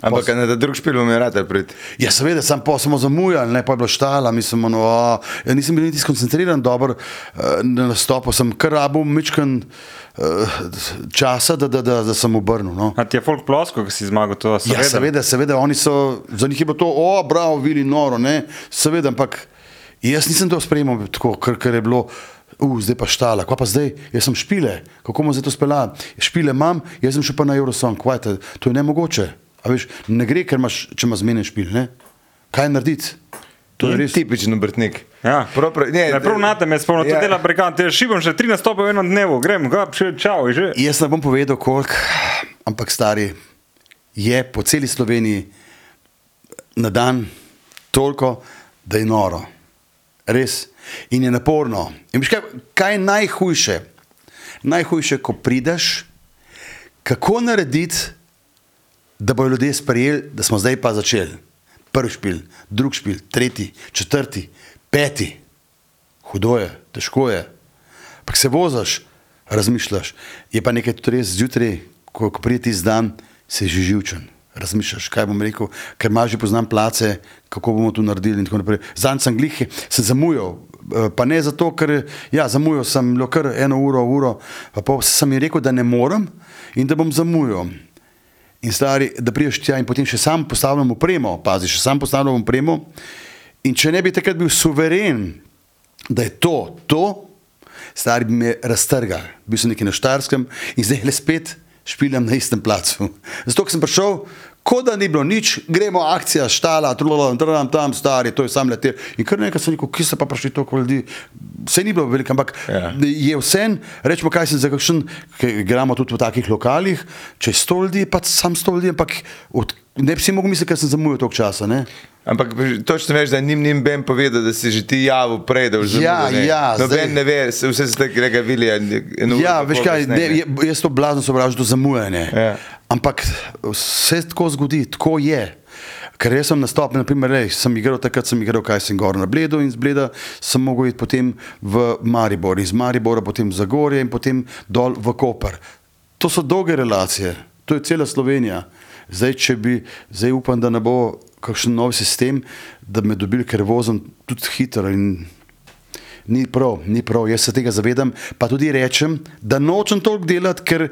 Ampak na drug špil bom je rad prid. Ja, seveda, sam pa smo zamujali, ne pa je bilo štala, mislim, ono, o, ja, nisem bil niti skoncentriran dobro eh, na nastopu, sem kar rabo mečkan uh, časa, da, da, da, da sem obrnil. No. A ti je folk plosko, ko si zmagal to? Ja, seveda, seveda, oni so, za njih je bilo to, o, bravo, vili noro, ne, seveda, ampak jaz nisem to sprejemal tako, ker, ker je bilo. Uh, zdaj pa štala, kva pa zdaj, jaz sem špile, kako bomo zdaj to speljali? Špile imam, jaz sem šel pa na Eurosong, kva je to, je nemogoče. A veš, ne gre, ker imaš, če imaš zmeden špil, ne? Kaj narediti? To je res. tipičen obrtnik. Ja. Prav, prav, ne, Ne, prav na tem je spomnil, ja. Ja. to dela brigant, te šibam še tri nastope v enem dnevu, grem, ga, še čau, je že. Jaz ne bom povedal, koliko, ampak stari, je po celi Sloveniji na dan toliko, da je noro. Res. In je naporno. In kaj, kaj je najhujše? Najhujše, ko prideš, kako narediti, da bodo ljudje sprejeli, da smo zdaj pa začeli. Prvi špil, drugi špil, tretji, četrti, peti. Hudo je, težko je. Pa se voziš, razmišljaš. Je pa nekaj tudi res zjutraj, ko, ko prideš iz dan, si že živčen. Razmišljaš, kaj bom rekel, ker imaš že poznam place, kako bomo to naredili. Zanj sem glih, sem zamujal, eh, pa ne zato, ker ja, zamujal sem bilo kar eno uro, uro, pa pol sem jim rekel, da ne morem in da bom zamujal. In stari, da prideš tja in potem še sam postavljam upremo, pazi, še sam postavljam upremo. In če ne bi takrat bil suveren, da je to, to, stari bi me raztrgal. Bil sem nekaj na Štarskem in zdaj le spet špiljam na istem placu. Zato ker sem prišel, kot da ni bilo nič, gremo akcija, štala, trudilo, tam, tam, stari, to je sam letel. In kar nekaj sem rekel, ki so pa prišli toliko ljudi. Vse ni bilo veliko, ampak Ja. je vse, rečemo, kaj sem za kakšen, ker igramo tudi v takih lokalih, če je sto ljudi, pa sam sto ljudi, ampak od, ne bi si mogel misliti, ker sem zamujal toliko časa. Ne? Ampak točno veš, da njim nim ben povedal, da si že ti javil prej, da už Ja, ja, Noben zdaj- ne ve, se- vse se tega vilja. Ja, veš kaj, ne, je- jaz to blazno sovražim, to zamujanje. Ja. Ampak se tako zgodi, tako je. Ker jaz sem nastopil, naprimer, rej, sem igral takrat, sem igral, kaj sem gor na Bledu in z Bleda sem mogel iti potem v Maribor, iz Maribora potem v Zagorje in potem dol v Koper. To so dolge relacije, to je cela Slovenija. Zdaj, če bi, zdaj upam, da ne bo kakšen nov sistem, da me dobili, ker vozim tudi hitro in Ni prav, ni prav, jaz se tega zavedam. Pa tudi rečem, da nočem toliko delati, ker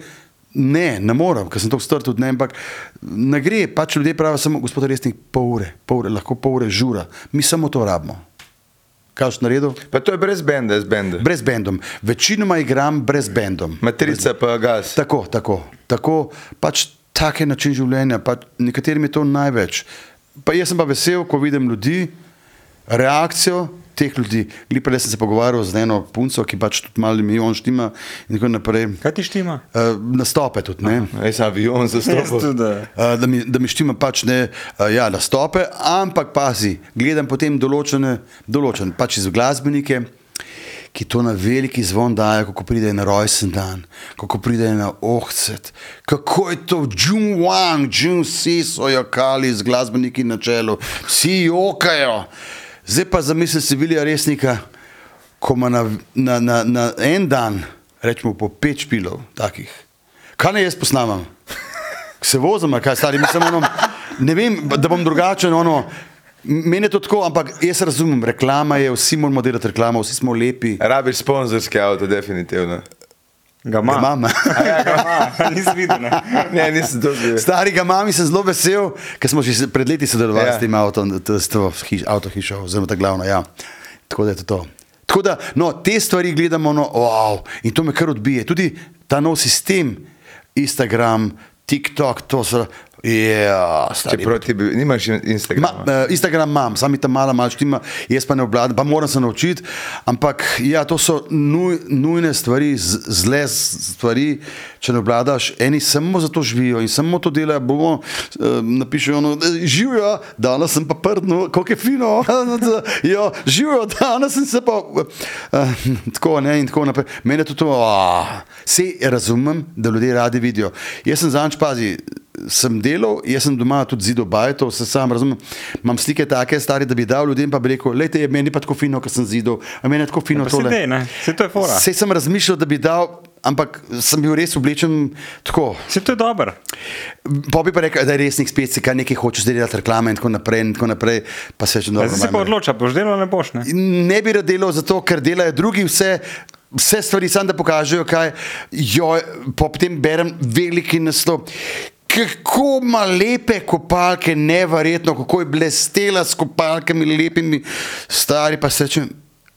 ne, ne morem, ker sem to star tudi ne, ampak ne gre. Pač ljudje pravijo, samo gospod resnik, pol ure, pol ure, lahko pol ure žura. Mi samo to rabimo. Kaj boš naredil? Pa to je brez benda, z benda. Brez bendom. Večinoma igram brez bendom. Matrica pa gas. Tako, tako, tako pač tak je način življenja, pa nekaterim je to največ. Pa jaz sem pa vesel, ko vidim ljudi, reakcijo teh ljudi. Lepele sem se pogovarjal z eno punco, ki pač tudi malo štima in tako naprej. Kaj ti štima? Uh, nastope tudi. Jaz sem avion zastopal. tudi. Uh, da, mi, da mi štima pač ne uh, ja, nastope, ampak pazi, gledam potem določene, določene pač iz glasbenike, ki to na veliki zvon dajo, kako pride na rojsten dan, kako pride na ohcet, kako je to Jun Wang, Jun Si so jokali z glasbeniki na čelu, vsi jokajo. Zdaj pa zamisli si Vilija Resnika, ko ima na, na, na, na en dan, rečemo po pet špilov takih. Kaj naj jaz posnamem? se vozim, kaj stari, mislim, ono, ne vem, da bom drugačen. Ono, meni je to tako, ampak jaz razumem, reklama je, vsi moramo delati reklamo, vsi smo lepi. Rabiš sponzorski avto, definitivno. Ga ima. Ga imam. Ja, ga ima, *laughs* nisi videl. Ne? Ne, nisem to videl. Starega mami sem zelo vesel, ker smo že pred leti sodelovali Ja. s tem avtom, s to hiš, avtohišo, oziroma ta glavna. Ja. Tako da je to. to. Tako da, no, te stvari gledamo, no, wow, in to me kar odbije. Tudi ta nov sistem, Instagram, TikTok, to so. Ja, Čeprav ti bi, nimaš Ma, Instagrama. uh, Instagram imam, sam tam malo, malo štima, jaz pa ne obvladam, pa moram se naučiti. Ampak ja, to so nuj, nujne stvari, z, zle stvari, če ne obvladaš. Eni samo za to živijo in samo to delajo. Bomo uh, napišejo, no, živijo, danes sem pa prdno, kako je fino. *laughs* jo, živijo, danes sem se pa. Uh, tako ne in tako naprej. Mene to, to oh, vse razumem, da ljudje radi vidijo. Jaz sem zanč pazi sem delal, jaz sem doma tudi zidal bajto, se sam razumem. Imam slike take stare, da bi dal ljudem, pa bi rekel, lejte, meni pa tako fino, ker sem zidal, a meni je tako fino Pa se dej, ne? Saj to je fora. Sej sem razmišljal, da bi dal, ampak sem bil res oblečen tako. Se to je dobro. Pa bi pa rekel, da je resnih spet, si kaj nekaj hočeš delati, reklame in tako naprej, in tako naprej, pa se Zdaj dobro. se pa odloča, boš delal ali ne boš. Ne? Ne bi rad delal zato, ker delajo drugi vse. Vse stvari samo da pokažejo, kaj jo, potem berem veliki naslov. Kako ima lepe kopalke, neverjetno, kako je blestela s kopalkami, lepimi, stari pa se reče,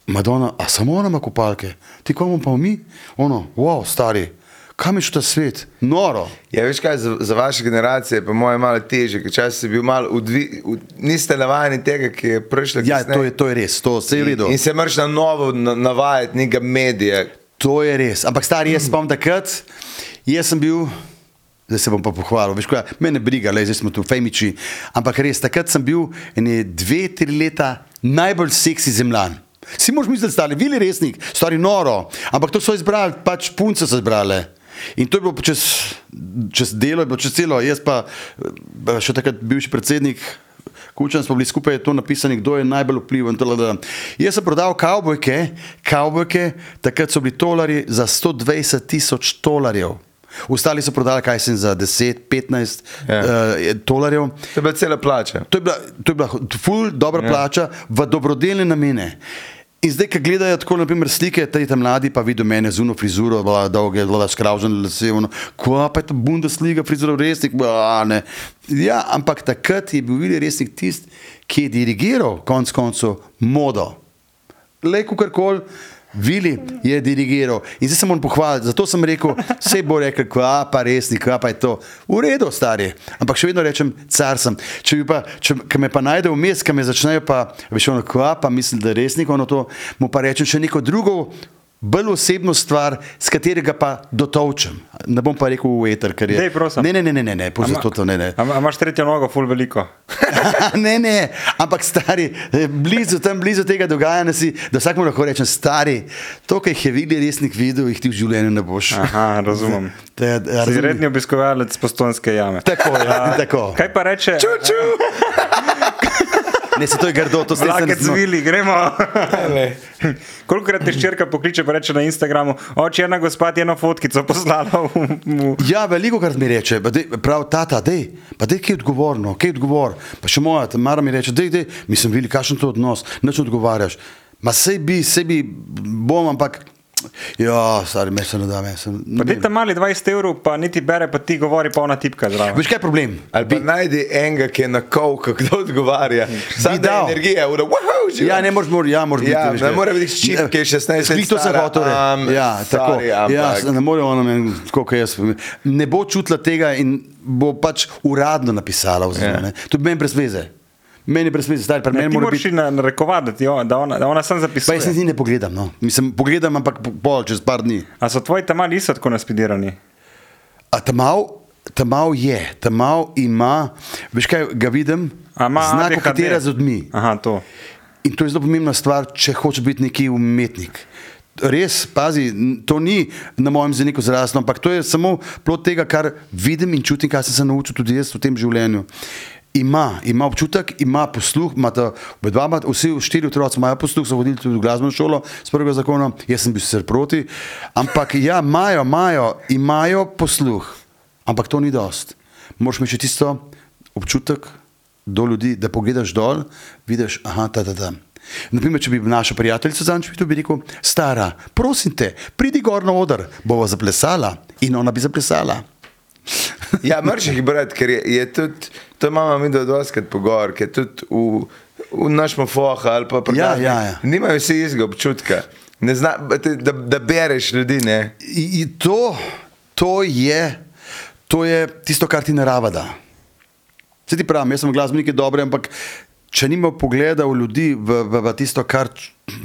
Madonna, a samo ona ima kopalke, ti komu pa mi? Ono, wow, stari, kam je šel ta svet? Noro. Ja, veš kaj, za, za vaše generacije je pa moje malo teže, ker čas si bil malo, udvi, ud, niste navajeni tega, ki je prišlo. Ja, to je, to je res, to vse je v redu. In, in se moraš na novo na, navajati nekega medija. To je res. Ampak stari, jaz spomnim takrat, jaz sem bil Zdaj se bom pa pohvalil. Veš, kaj, mene briga, le, zdaj smo tu femiči. Ampak res, takrat sem bil ene dve, tri leta najbolj seksi zemljan. Si mož misliti, stari, bili resnik, stari noro, ampak to so izbrali, pač punce so izbrali. In to je bilo čez, čez delo, je bilo čez celo. Jaz pa, eh, še takrat bivši predsednik, Kučan smo bili skupaj, je to napisano, kdo je najbolj vpliven. tll. Jaz sem prodal kavbojke, takrat so bili tolari za 120 tisoč tolarjev. Ostali so prodali, kaj sem za 10, 15 Ja. uh, tolarjev. To je bila cela plača. To je bila, to je bila ful dobra ja. plača v dobrodelne namene. In zdaj, ki gledajo tako, naprimer, slike, te tam mladi, pa vidijo mene z uno frizuro, bila dolge, bila skravžena, lase, ono, ko pa je ta Bundesliga frizura, resnik, ba, ne. Ja, ampak takrat je bil Vili resnik tisti, ki je dirigiral konec koncev modo. Le kakorkoli, Vili je dirigiral in zdaj se moram pohvaliti. Zato sem rekel, vse bo rekel, kva pa resnik, kva pa je to. V redu, stari. Ampak še vedno rečem, car sem. Če, pa, če me pa najde vmes, ki me začnejo pa, veš, ono kva, pa mislim, da je resnik, ono to, mu pa rečem še neko drugo. Bolj osebno stvar, s katerega pa dotovčem. Ne bom pa rekel v eter, ker je. Dej, prosim. Ne, ne, ne, ne, ne, ne, Ama- to, ne, ne. A, a imaš tretjo nogo, ful veliko. *laughs* ne, ne, ampak stari, eh, blizu, tam blizu tega dogajanja si, da vsak mu lahko reče, stari, to, kar jih je videl, resnik videl, jih ti v življenju ne boš. Aha, razumem. *laughs* Te, ja, razumem. redni obiskovalec postonske jame. Tako je, *laughs* tako. Kaj pa reče? Čuču! Ne, se to je grdo, to se Vlake ne cvili, gremo. *laughs* Kolikokrat te ščerka pokliče, pa reče na Instagramu, oče, ena gospa ti je eno fotkico poslala v, v Ja, veliko krat mi reče, pa dej, prav tata, dej, pa dej, kaj je odgovorno, kaj je odgovor. Pa še moja, Mara mi reče, dej, dej, mislim, vili, kakšen to odnos, neč odgovarjaš. Ma sej bi, sej bi, bom, ampak, ja, stari, me se ne da, me se ne Pa vem. ti tam mali 20 evrov, pa niti bere, pa ti govori, pa ona tipka zraven. Veš, kaj je problem? Ali pa najdi enega, ki je na kolku, *laughs* kdo odgovarja. Sam da energija, ura, wow, živa. Ja, ne moreš, mor, ja, moraš Ja, biti. ne more biti ščip, ki je 16 let Sklik to se stara, hotel reči. am, Ja, tako. sorry, Ja, ne more ona meni, tako kot jaz. Ne bo čutila tega in bo pač uradno napisala. Oziroma, Ja. yeah. To bi meni brez veze. Meni brez veze, stari, pri Ne, moraš biti. narekovati, da, da ona, da ona sam Pa zapisuje. jaz niti ne pogledam, no. Mislim, pogledam, ampak po- pol, čez par dni. A so tvoji tam mali isto tako naspidirani? A tamal, tamal je, tamal ima, veš kaj, ga vidim, A ima znak ADHD? katera z odmi. Aha, to. In to je zelo pomembna stvar, če hočeš biti neki umetnik. Res, pazi, to ni na mojem zeniku zraslo, ampak to je samo plot tega, kar vidim in čutim, kar sem se naučil tudi jaz v tem življenju. Ima, ima občutek, ima posluh, imata oba imata- vsi štiri otroci imajo posluh, so hodili tudi v glasbeno šolo s prvega zakona, jaz sem bil sicer proti, ampak ja, imajo, imajo, imajo posluh, ampak to ni dost. Moraš imeti še tisto občutek, do ljudi, da pogledaš dol, vidiš, aha, ta, ta, ta. Naprimer, če bi našo prijateljico zanč videl, bi rekel, stara, prosim te, pridi gor na oder, bova zaplesala in ona bi zaplesala. Ja, mrš jih brati, ker je, je tudi, to imamo mi do doskrat pogor, ker tudi v, v našem foha ali pa pri Ja, glasbi ja, ja. Nimajo vsi istega občutka. Ne Zna, da, da, bereš ljudi, ne. I, i to, to, je, to je tisto, kar ti narava da. Se ti pravim, jaz sem glasbenik dober, ampak če nima pogleda v ljudi, v, v, v tisto, kar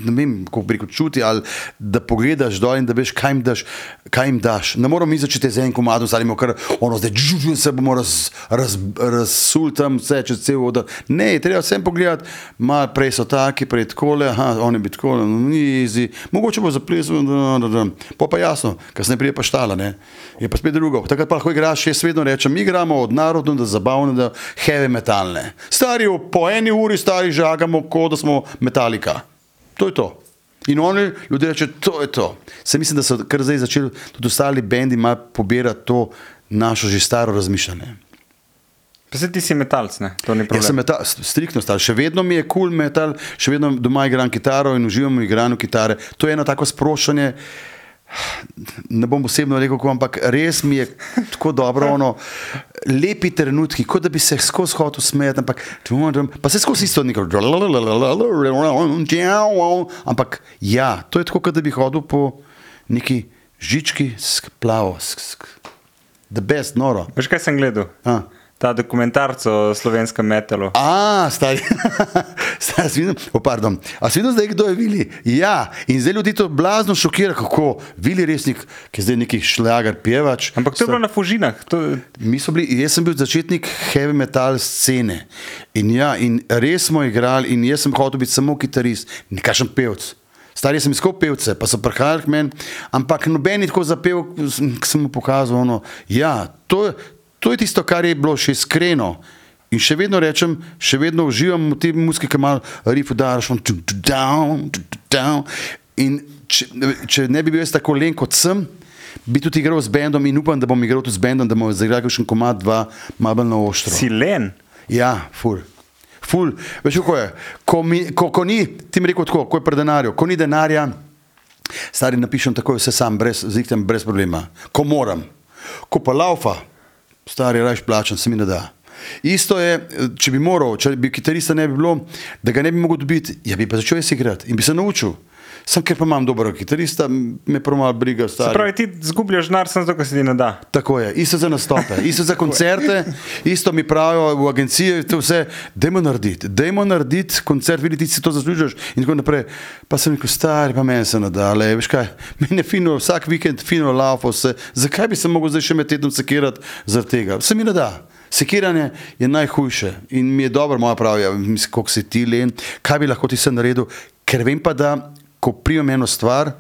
ne vem, kako rekel, čuti, ali da pogledaš dol in da veš, kaj jim daš. Kaj jim daš. Ne moramo mi začeti z enim komadom, zdaj imamo kar ono, zdaj žužu, se bomo raz, raz, razsul tam vse čez cel odr. Ne, treba vsem pogledati, malo prej so taki, prej takole, aha, oni bi takole, no, ni izi, mogoče bo zaplesal, da, da, da. Pa pa jasno, kasneje prije pa štala, ne. Je pa spet drugo. Takrat pa lahko igraš, jaz vedno rečem, mi igramo od narodno do zabavne do heavy metalne. Stari po eni uri stari žagamo, kot da smo metalika. To je to. In oni ljudje reče, to je to. Se mislim, da so kar zdaj začeli tudi ostali bendi malo pobirati to našo že staro razmišljanje. Pa se ti si metalc, ne? To ni Jaz sem problem. metal, striktno star, še vedno mi je kul cool metal, še vedno doma igram kitaro in uživam v igranju kitare. To je eno tako sproščanje. Ne bom osebno rekel, kako, ampak res mi je tako dobro, ono, lepi trenutki, kot da bi se skozi hotel smeti, ampak pa se skozi isto neko. Ampak ja, to je tako, kot da bi hodil po neki žički, splavo, the best, noro. Veš, kaj sem gledal? A. ta dokumentarc o slovenskem metalu. A, stari. *laughs* stari videl, oh, pardon. A si videl zdaj, kdo je Vili? Ja, in zdaj ljudi to blazno šokira, kako Vili resnik, ki je zdaj neki šlager pevač. Ampak to je bilo na Fužinah. To, Mi smo bili, jaz sem bil začetnik heavy metal scene. In, ja, in res smo igrali, in jaz sem hotel biti samo kitarist, nikašen pevc. Stari sem iskal pevce, pa so prihajali k meni, ampak noben je tako zapel, ki sem mu pokazal. Ono, ja, to, to je tisto, kar je bilo še iskreno. In še vedno rečem, še vedno uživam v tej muziki, ki malo rifu on tu, tu, down, down. In če, če ne bi bil jaz tako len kot sem, bi tudi igral z bendom in upam, da bom igral tudi z bendom, da bomo zaigrali še komad, dva, malo na ostro. si len. Ja, ful. Ful, veš, kako je. Ko, mi, ko, ko ni, ti mi rekel tako, ko je pri denarju, ko ni denarja, stari napišem takoj vse sam, brez, ziktem, brez problema. Ko moram. Ko pa laufa, stari raš plačan, se mi ne da. Isto je, če bi moral, če bi kitarista ne bi bilo, da ga ne bi mogel dobiti, ja bi pa začel jaz igrati in bi se naučil. Sam, ker pa imam dobrega kitarista, me prvo malo briga. Se Stari. pravi, ti zgubljaš denar, samo zato, ker se ti ne da. Tako je, isto za nastope, *laughs* isto za koncerte, isto mi pravijo v agenciji, to vse, dajmo narediti, dajmo narediti koncert, videti, ti si to zaslužiš in tako naprej. Pa sem rekel, stari, pa meni se nadale, veš kaj, meni je fino, vsak vikend fino laufo se, zakaj bi se mogel zdaj še med tednom sekirati zaradi tega, se mi ne da. Sekiranje je najhujše in mi je dobro, moja pravijo, koliko si ti len, kaj bi lahko ti se naredil, ker vem pa, da ko prijem eno stvar,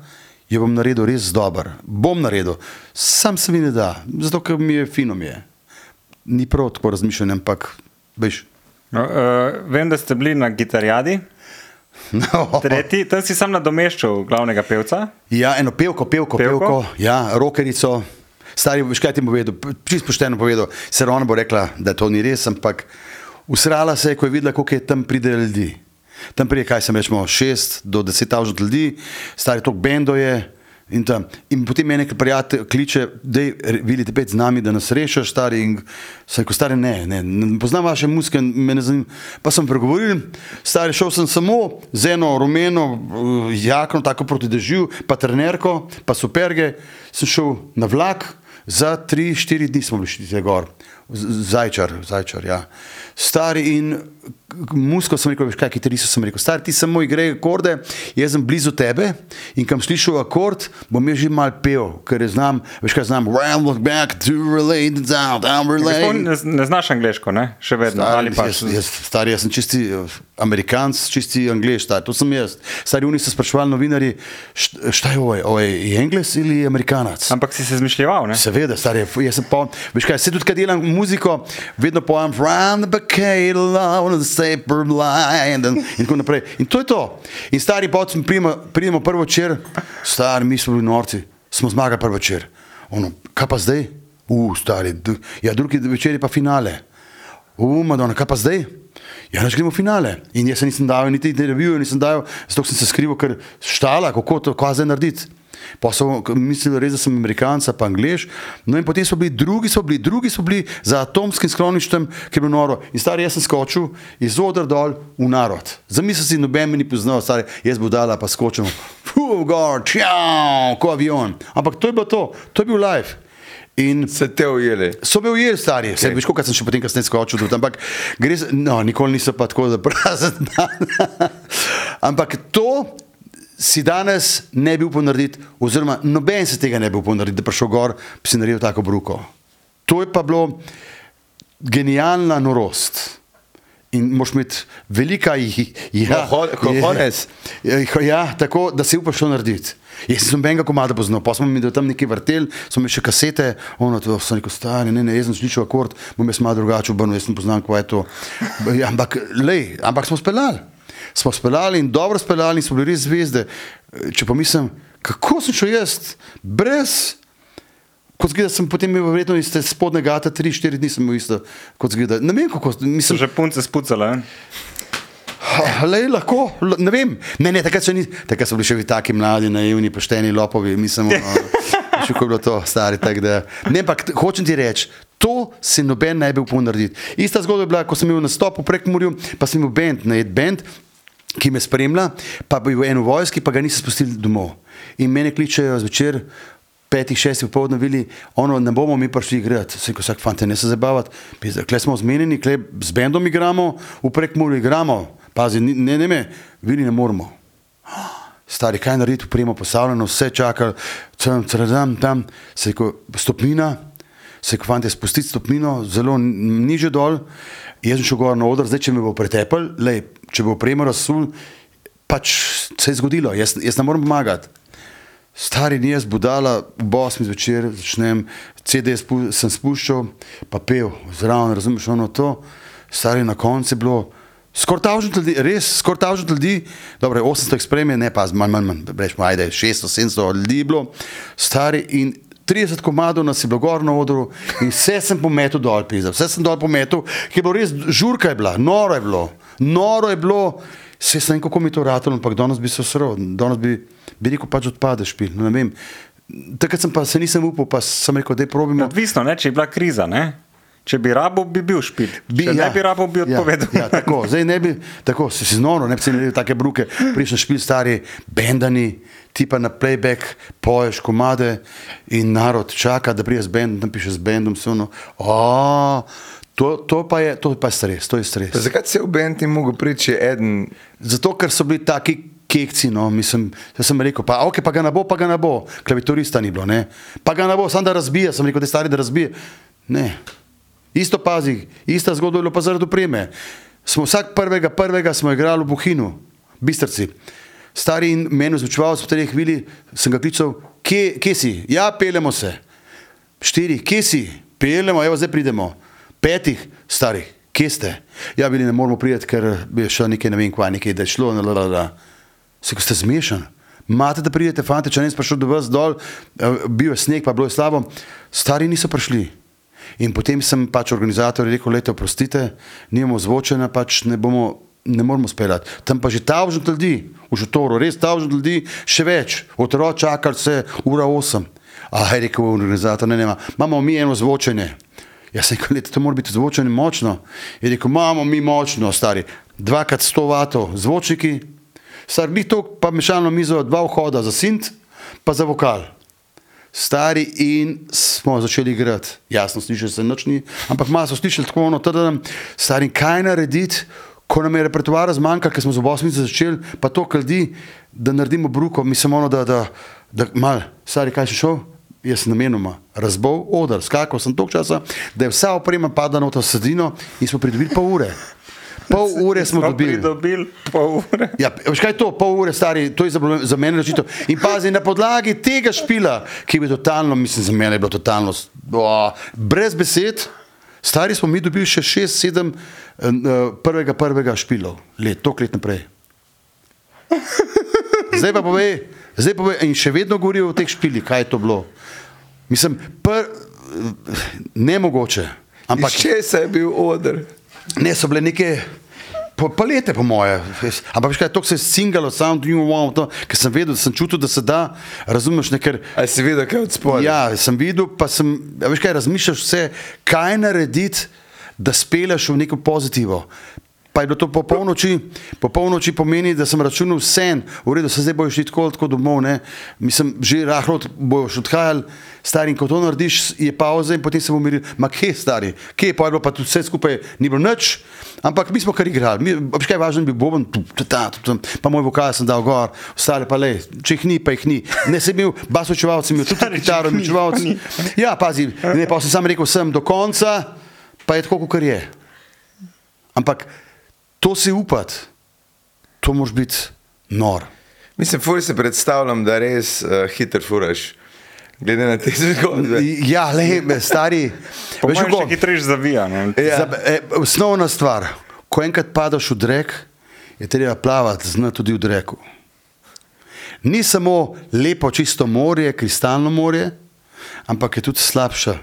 jo bom naredil res dober. Bom naredil, sam se mi ne da, zato ker mi je fino mi je. Ni prav tako razmišljanje, ampak veš. No, uh, vem, da ste bili na gitarjadi, No. tretji, tam si sam nadomeščal glavnega pevca. Ja, eno pevko, pevko, Pevko? pevko, ja, rokerico. Stari, veš kaj ti bom povedal, čisto pošteno povedal, se ona bo rekla, da to ni res, ampak usrala se je, ko je videla, koliko je tam pride ljudi. Tam pride, kaj sem rečemo, šest do deset tisoč ljudi, stari tok bendo je. In, tam. in potem me nekaj prijatelj kliče, da vidite pet z nami, da nas rešiš, stari. In sem rekel, stari, ne, ne, ne poznam vaše muske, me ne zanima. Pa sem pregovoril, stari, šel sem samo z eno rumeno uh, jakno, tako proti dežju, pa trenerko, pa superge, sem šel na vlak, za tri, štiri dni smo bili šli gor, Z- zajčar, zajčar, ja. Stari in musko sem rekel, veš kaj, kitaristo sem rekel, stari ti samo igraj akorde, jaz sem blizu tebe in kam slišal akord, bom jaz že mal pel, ker je znam, veš kaj znam, well, look back to relate down, down Gospod, relate. Ne, ne znaš angliško, ne? še vedno. Stari, pa jaz, jaz, stari, jaz sem čisti eh, amerikanc, čisti angliš, stari, to sem jaz. Stari, oni so sprašvali novinari, št- šta je ovo, ovo je engles ali amerikanac? Ampak si se zmišljeval, ne? Seveda, stari, jaz sem pa, veš kaj, se tudi, kad delam muziko, vedno pojem Round the bouquet, love the saper blind in, in tako naprej. In to je to. In stari potem pridemo, prvo večer, stari, mi smo bili norci, smo zmagali prvo večer. Ono, kaj pa zdaj? U, stari, ja, drugi večer je pa finale. U, Madonna, kaj pa zdaj? Ja, naš gremo v finale. In jaz se nisem dal, niti intervjuja nisem dal, zato sem se skrival, ker štala, kako to, kaj zdaj narediti. Pa so mislili res, da sem Amerikanca, pa Angliš. No in potem so bili drugi, so bili drugi, so bili za atomskim skloniščem, ki je bilo noro. In stari, jaz sem skočil iz odra dol v narod. Zamisel si, noben me ni poznal, stari, jaz bo dala, pa skočim. Fuh, gor, čau, ko avion. Ampak to je bilo to, to je bil live. In Se te ujeli. So me ujeli, stari, okay. veš, koliko sem še potem kasneje skočil, tudi, ampak gre no, nikoli niso pa tako, da prazen dan. *laughs* ampak to si danes ne bi upal narediti, oziroma noben se tega ne bi upal narediti, da prišel gor, bi si naredil tako bruko. To je pa bilo genialna norost. In moš imeti velika jih. Ja, Koho- kohones. Ja, ja, tako da si upaš to narediti. Jaz sem benga komada poznal, pa smo mi tam neki vrtel, smo imeli še kasete, ono to so neko stari, ne, ne, jaz sem slišal akord, bom jaz malo drugače obrnil, jaz sem poznal, kaj je to. Ja, ampak, lej, ampak smo speljali. Smo speljali in dobro speljali in smo bili res zvezde. Če pa mislim, kako sem šel jaz, brez, kot zgleda, sem potem imel verjetno iz te spodne gata, tri, štiri dni sem imel isto, kot zgleda. Ne vem, kako, So mislim, že punce spucale. ne? Lej, lahko, ne vem. Ne, ne, takrat, še ni, takrat so bili še taki mladi, naivni, pošteni lopovi. Mislim, *laughs* še ko je bilo to stari. Da, ne, ampak hočem ti reči, to si noben ne bi upal narediti. Ista zgodba je bila, ko sem imel nastop v Prekmurju, pa sem imel bend, ne, bend, ki me spremlja, pa bi v eno vojski, pa ga niso spustili domov. In mene kličejo zvečer, petih, šestih popoldne videli, ono ne bomo mi prišli igrati. Se vsak fante ne se zabavati, kle smo zmenjeni, kle z bendom igramo, v prekmuru igramo, pazi, ne, ne, ne, vili ne moramo. Stari, kaj narediti, upremo postavljeno, vse čaka, tam, tam, tam, se ko stopnina, se ko fante spustiti stopnino, zelo niže dol, jaz sem šel gor na oder, zdaj če me bo pretepel, lej, če bo upremo razsul, pač se je zgodilo, jaz, jaz ne morem pomagati. Stari ni jaz budala, ob 8 zvečer začnem, CD spu, sem spuščal, pa pel, zraven, razumeš, ono to. Stari na koncu je bilo, skoraj tavžent ljudi, res, skoraj tavžent ljudi, dobro, 800 jih spremlja, ne pa, manj, manj, manj, rečemo, ajde, 600, 700 ljudi je bilo, stari in 30 komadov nas je bilo gor na odru in vse sem pometel dol, pizda, vse sem dol pometel, ki je bilo res, žurka je bila, noro je bilo, noro je bilo, Vse sem kako mi to ratalo, ampak danes bi se osrl, danes bi, bi rekel, pač odpadeš, špil. No. Takrat sem pa se nisem upal, pa sem rekel, da je probimo. Odvisno, ne, če je bila kriza. Ne? Če bi rabo, bi bil špil. Bi- Če ne bi rabo, bi odpovedal. Ja, ja, tako, *laughs* zdaj ne bi, tako si si znoro, ne bi si naredil take bruke, prišel špil stari, bendani, ti pa na playback poješ komade in narod čaka, da prije z bendom, tam piše z bendom, se ono, to, to pa je, to pa je stres, to je stres. Zakaj se v mogel priti, če eden Zato, ker so bili taki kekci, no, mislim, jaz sem rekel, pa, okay, pa ga ne bo, pa ga ne bo, klaviaturista ni bilo, ne, pa ga ne bo, samo da razbije, sem rekel, da je stari, da razbije. Ne, isto pazi, ista zgodba je bila pa zaradi opreme. Smo vsak prvega, prvega smo igrali v Buhinu, Bistrci. Stari in meni zvučeval, v teh hvili sem ga klical, kje, kje si? Ja, peljemo se. Štiri, kje si? Peljemo, evo zdaj pridemo. Petih, starih, kje ste? Ja, bili ne moramo priti, ker bi šel nekaj, ne vem kva, nekaj, da je šlo, la, la, la. Se, ko ste zmešani. Mate, da pridete, fante, če ne prišel do vas dol, eh, bil je sneg, pa bilo je slabo, stari niso prišli. In potem sem pač organizator rekel, leto, prostite, nimamo zvočena, pač ne bomo. Ne moramo speljati. Tam pa že tavžent ljudi, v šotoru, res tavžent ljudi, še več. Otrok čakali se ura 8. A je rekel organizator, ne, ne, ima. imamo mi eno zvočenje. Jaz sem rekel, "Glejte, to mora biti zvočenje močno. Je rekel, imamo mi močno, stari. Dvakrat 100 vatov, zvočniki, star ni to, pa mešalno mizo, dva vhoda za sint, pa za vokal. Stari in smo začeli igrati. Jasno, slišali se noč ni, ampak malo so slišali tako ono, trdem, stari, kaj narediti, ko nam je repertoar zmanjkal, ker smo z obosmico začeli, pa to ljudi, da naredimo bruko, mislim ono, da, da, da mal, stari, kaj si šel? Jaz namenoma razbol odr, skakal sem toliko časa, da je vsa oprema padla na to sedino in smo pridobili pol ure. Pol *laughs* ure smo dobili. Dobil pol ure. Ja, veš kaj je to, pol ure stari, to je za, za mene rečito. In pazi, na podlagi tega špila, ki je bil totalno, mislim, za mene je bilo totalno, o, brez besed, stari smo mi dobili še šest, sedem uh, prvega, prvega špilov, let, tok let naprej. *laughs* Zdaj pa pove, zdaj pa pove, in še vedno govorijo o teh špilih, kaj je to bilo. Mislim, pr, ne mogoče. Ampak Iz česa je bil odr? Ne, so bile neke pa- palete, po moje. Ampak veš kaj, to se je singalo, sound new wow, to, ker sem vedel, sem čutil, da se da, razumeš, ne, ker A si videl, kaj je od spodaj? Ja, sem videl, pa sem, veš kaj, razmišljaš vse, kaj narediti, da speleš v neko pozitivo. Pa je bilo to po polnoči, po polnoči pomeni, da sem računal vse, v redu, se zdaj boš šli tako, tako domov, ne. Mislim, že rahlo od- boš odhajal, stari, in ko to narediš, je pauza in potem se bomo mirili, ma kje stari, kje je pa je bilo pa tudi vse skupaj, ni bilo nič, ampak mi smo kar igrali, mi, kaj, važno je bil boben, tu, tu, ta, tu, tu, pa moj vokal sem dal gor, ostale pa le, če jih ni, pa jih ni. Ne sem bil, basočevalc sem imel tudi kitaro, jih ni, mičevalc. pa ni. Ja, pazi, ne, pa sem sam rekel, sem do konca, pa je tako, kot je. Ampak to si upati, to moraš biti nor. Mislim, fuj se predstavljam, da res uh, hiter furaš. Glede na te zgodbe. Ja, le, stari. Veš, kako? hitrejš zavija. Ne? Ja. Za, e, osnovna stvar, ko enkrat padaš v drek, je treba plavati, znati tudi v dreku. Ni samo lepo, čisto morje, kristalno morje, ampak je tudi slabša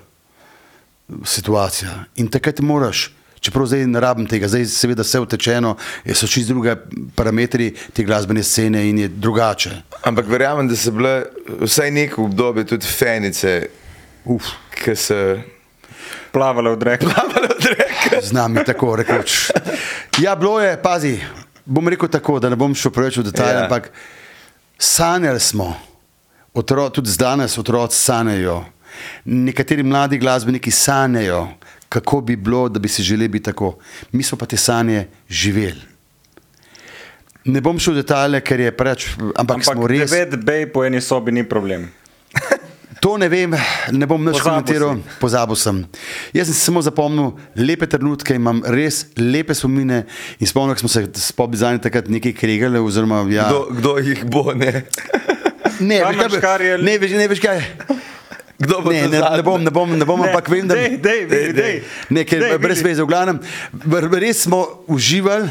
situacija. In takrat moraš, čeprav zdaj ne rabim tega, zdaj seveda vse utečeno, je so čisto druge parametri te glasbene scene in je drugače. Ampak verjamem, da so bile vsaj neko obdobje tudi fenice, Uf, ki so Plavale v reke. z nami tako rekoč. Ja, bilo je, pazi, bom rekel tako, da ne bom šel preveč v detajle, Ja. ja. ampak sanjali smo Otro, tudi danes otroci sanjajo. Nekateri mladi glasbeniki sanjajo, kako bi bilo, da bi si želeli biti tako. Mi smo pa te sanje živeli. Ne bom šel v detalje, ker je preveč, ampak, ampak smo Ampak res. devet bej po eni sobi ni problem. *laughs* To ne vem, ne bom več komentiral, pozabil sem. Jaz sem si samo zapomnil lepe trenutke, imam res lepe spomine in spomnil, smo se s pobizani takrat nekaj kregali. Oziroma, ja, Kdo, kdo jih bo, ne? ne, veš, kaj, kar je- ne, veš, ne veš kaj. Kdo bo Ne, to ne, ne bom, ne bom, ne bom Ne, ampak vem, da dej, dej, vidi, dej. Ne, ker Dej, brez veze, v glavnem, res smo uživali.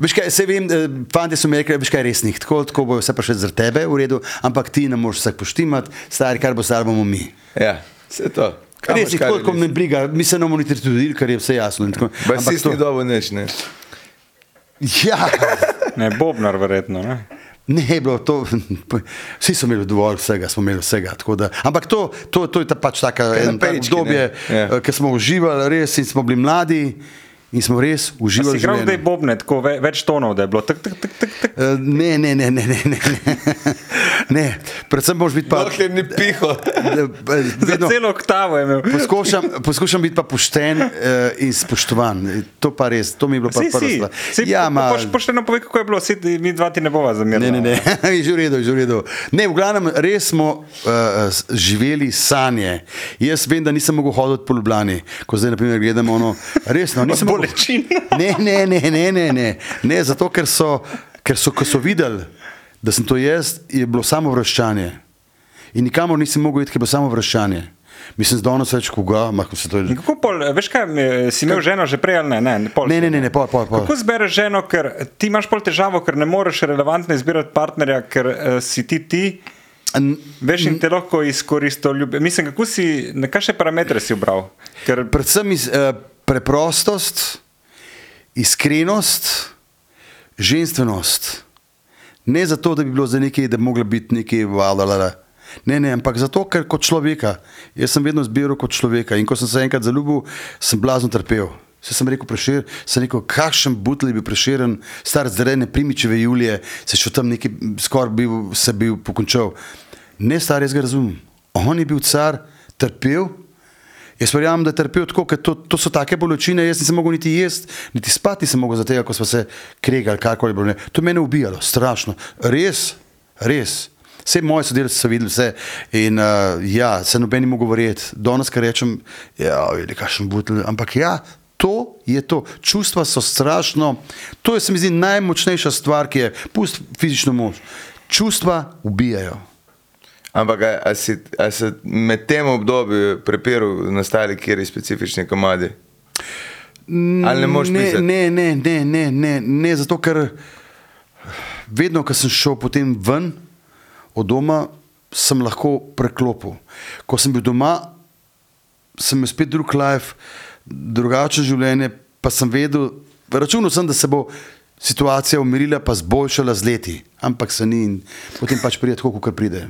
Veš kaj, se vem, eh, fanti so mi rekli, veš kaj, res ni tako, tako bo vse pa še za tebe v redu, ampak ti ne moreš vsak poštimati, stari, kar bo star, bomo mi. Ja, vse to. Res je tako, me briga, mi se ne moramo niti truditi, ker je vse jasno. in tako. Ampak Basist to- ni dobro nič, ne? Ja, Ne, Bobnar, verjetno. Ne? Ne je bilo to, *laughs* vsi so imeli dovolj vsega, smo imeli vsega. tako Da, ampak to, to, to je ta pač tako pečki, obdobje? Ja. eh, ki smo uživali res in smo bili mladi in smo res uživali. igral zdaj življenju. bobne, tako ve, več tonov, da je bilo tak, tak, tak, tak, tak. Ne, ne, ne, ne, ne, ne. ne. *laughs* Predvsem moraš biti pa. Dokler ni piho. *laughs* vedno- celo oktavo je imel. Poskušam, poskušam biti pa pošten uh, in spoštovan. To pa res, to mi je bilo pa prvo. si, stvar. si Ja, ma, poš, pošteno povej, kako je bilo, si, mi dva ti ne bova zamerila. ne, ne, ne, *laughs* že v redu, že v redu. Ne, v glavnem, res smo uh, živeli sanje. Jaz vem, da nisem mogel hoditi po Ljubljani, ko zdaj naprimer gledamo ono. Resno, nisem mogel. Bolečin. Ne, ne, ne, ne, ne, ne, ne zato ker so, ker so, ko so videli, da sem to jaz, je bilo samo vrščanje. In nikamor nisem mogel iti, ker je bilo samo vrščanje. Mislim, da danes več koga, mahko se to je. In Kako pol, veš kaj, si imel ženo že prej ali ne? Ne, pol, Ne, ne, ne, ne, pol, pol, pol. Kako zbereš ženo, ker ti imaš pol težavo, ker ne moreš relevantno izbirati partnerja, ker uh, si ti ti. N- Veš, in te lahko izkoristil ljube. Mislim, kako si, na kakšne parametre si ubral? Ker Predvsem iz, uh, preprostost, iskrenost, ženstvenost. Ne zato, da bi bilo za nekaj, da bi mogla biti nekaj valjala. Ne, ne, ampak zato, ker kot človeka. Jaz sem vedno zbiral kot človeka in ko sem se enkrat zaljubil, sem blazno trpel. Se sem rekel, prešir, sem rekel, kakšen butli bi preširen, star zrene primičeve Julije, se še tam neki skoraj bil, se bil pokončal. Ne, star, jaz ga razumem. On je bil car, trpel, Jaz verjamem, da je trpel tako, ker to, to so take bolečine. Jaz nisem mogel niti jesti, niti spati nisem mogel zaradi tega, ko smo se kregali, karkoli bilo. ne. To je mene ubijalo, strašno. Res, res. Vse moje sodelavce so videli vse in uh, ja, se noben ni mogel verjeti. Danes, kar rečem, ja, vidi, kakšen butel. Ampak ja, to je to. Čustva so strašno. To je, se mi zdi, najmočnejša stvar, ki je, pust fizično moč. Čustva ubijajo. Ampak a, a, si, a se med tem obdobjem prepiral nastali kjeri specifični komadi? Ali ne moreš ne, pisati? ne, ne, ne, ne, ne, ne, zato ker vedno, ko sem šel potem ven od doma, sem lahko preklopil. Ko sem bil doma, sem imel spet drug life, drugačno življenje, pa sem vedel, računal sem, da se bo situacija umirila, pa zboljšala z leti, ampak se ni in potem pač pride tako, kot pride.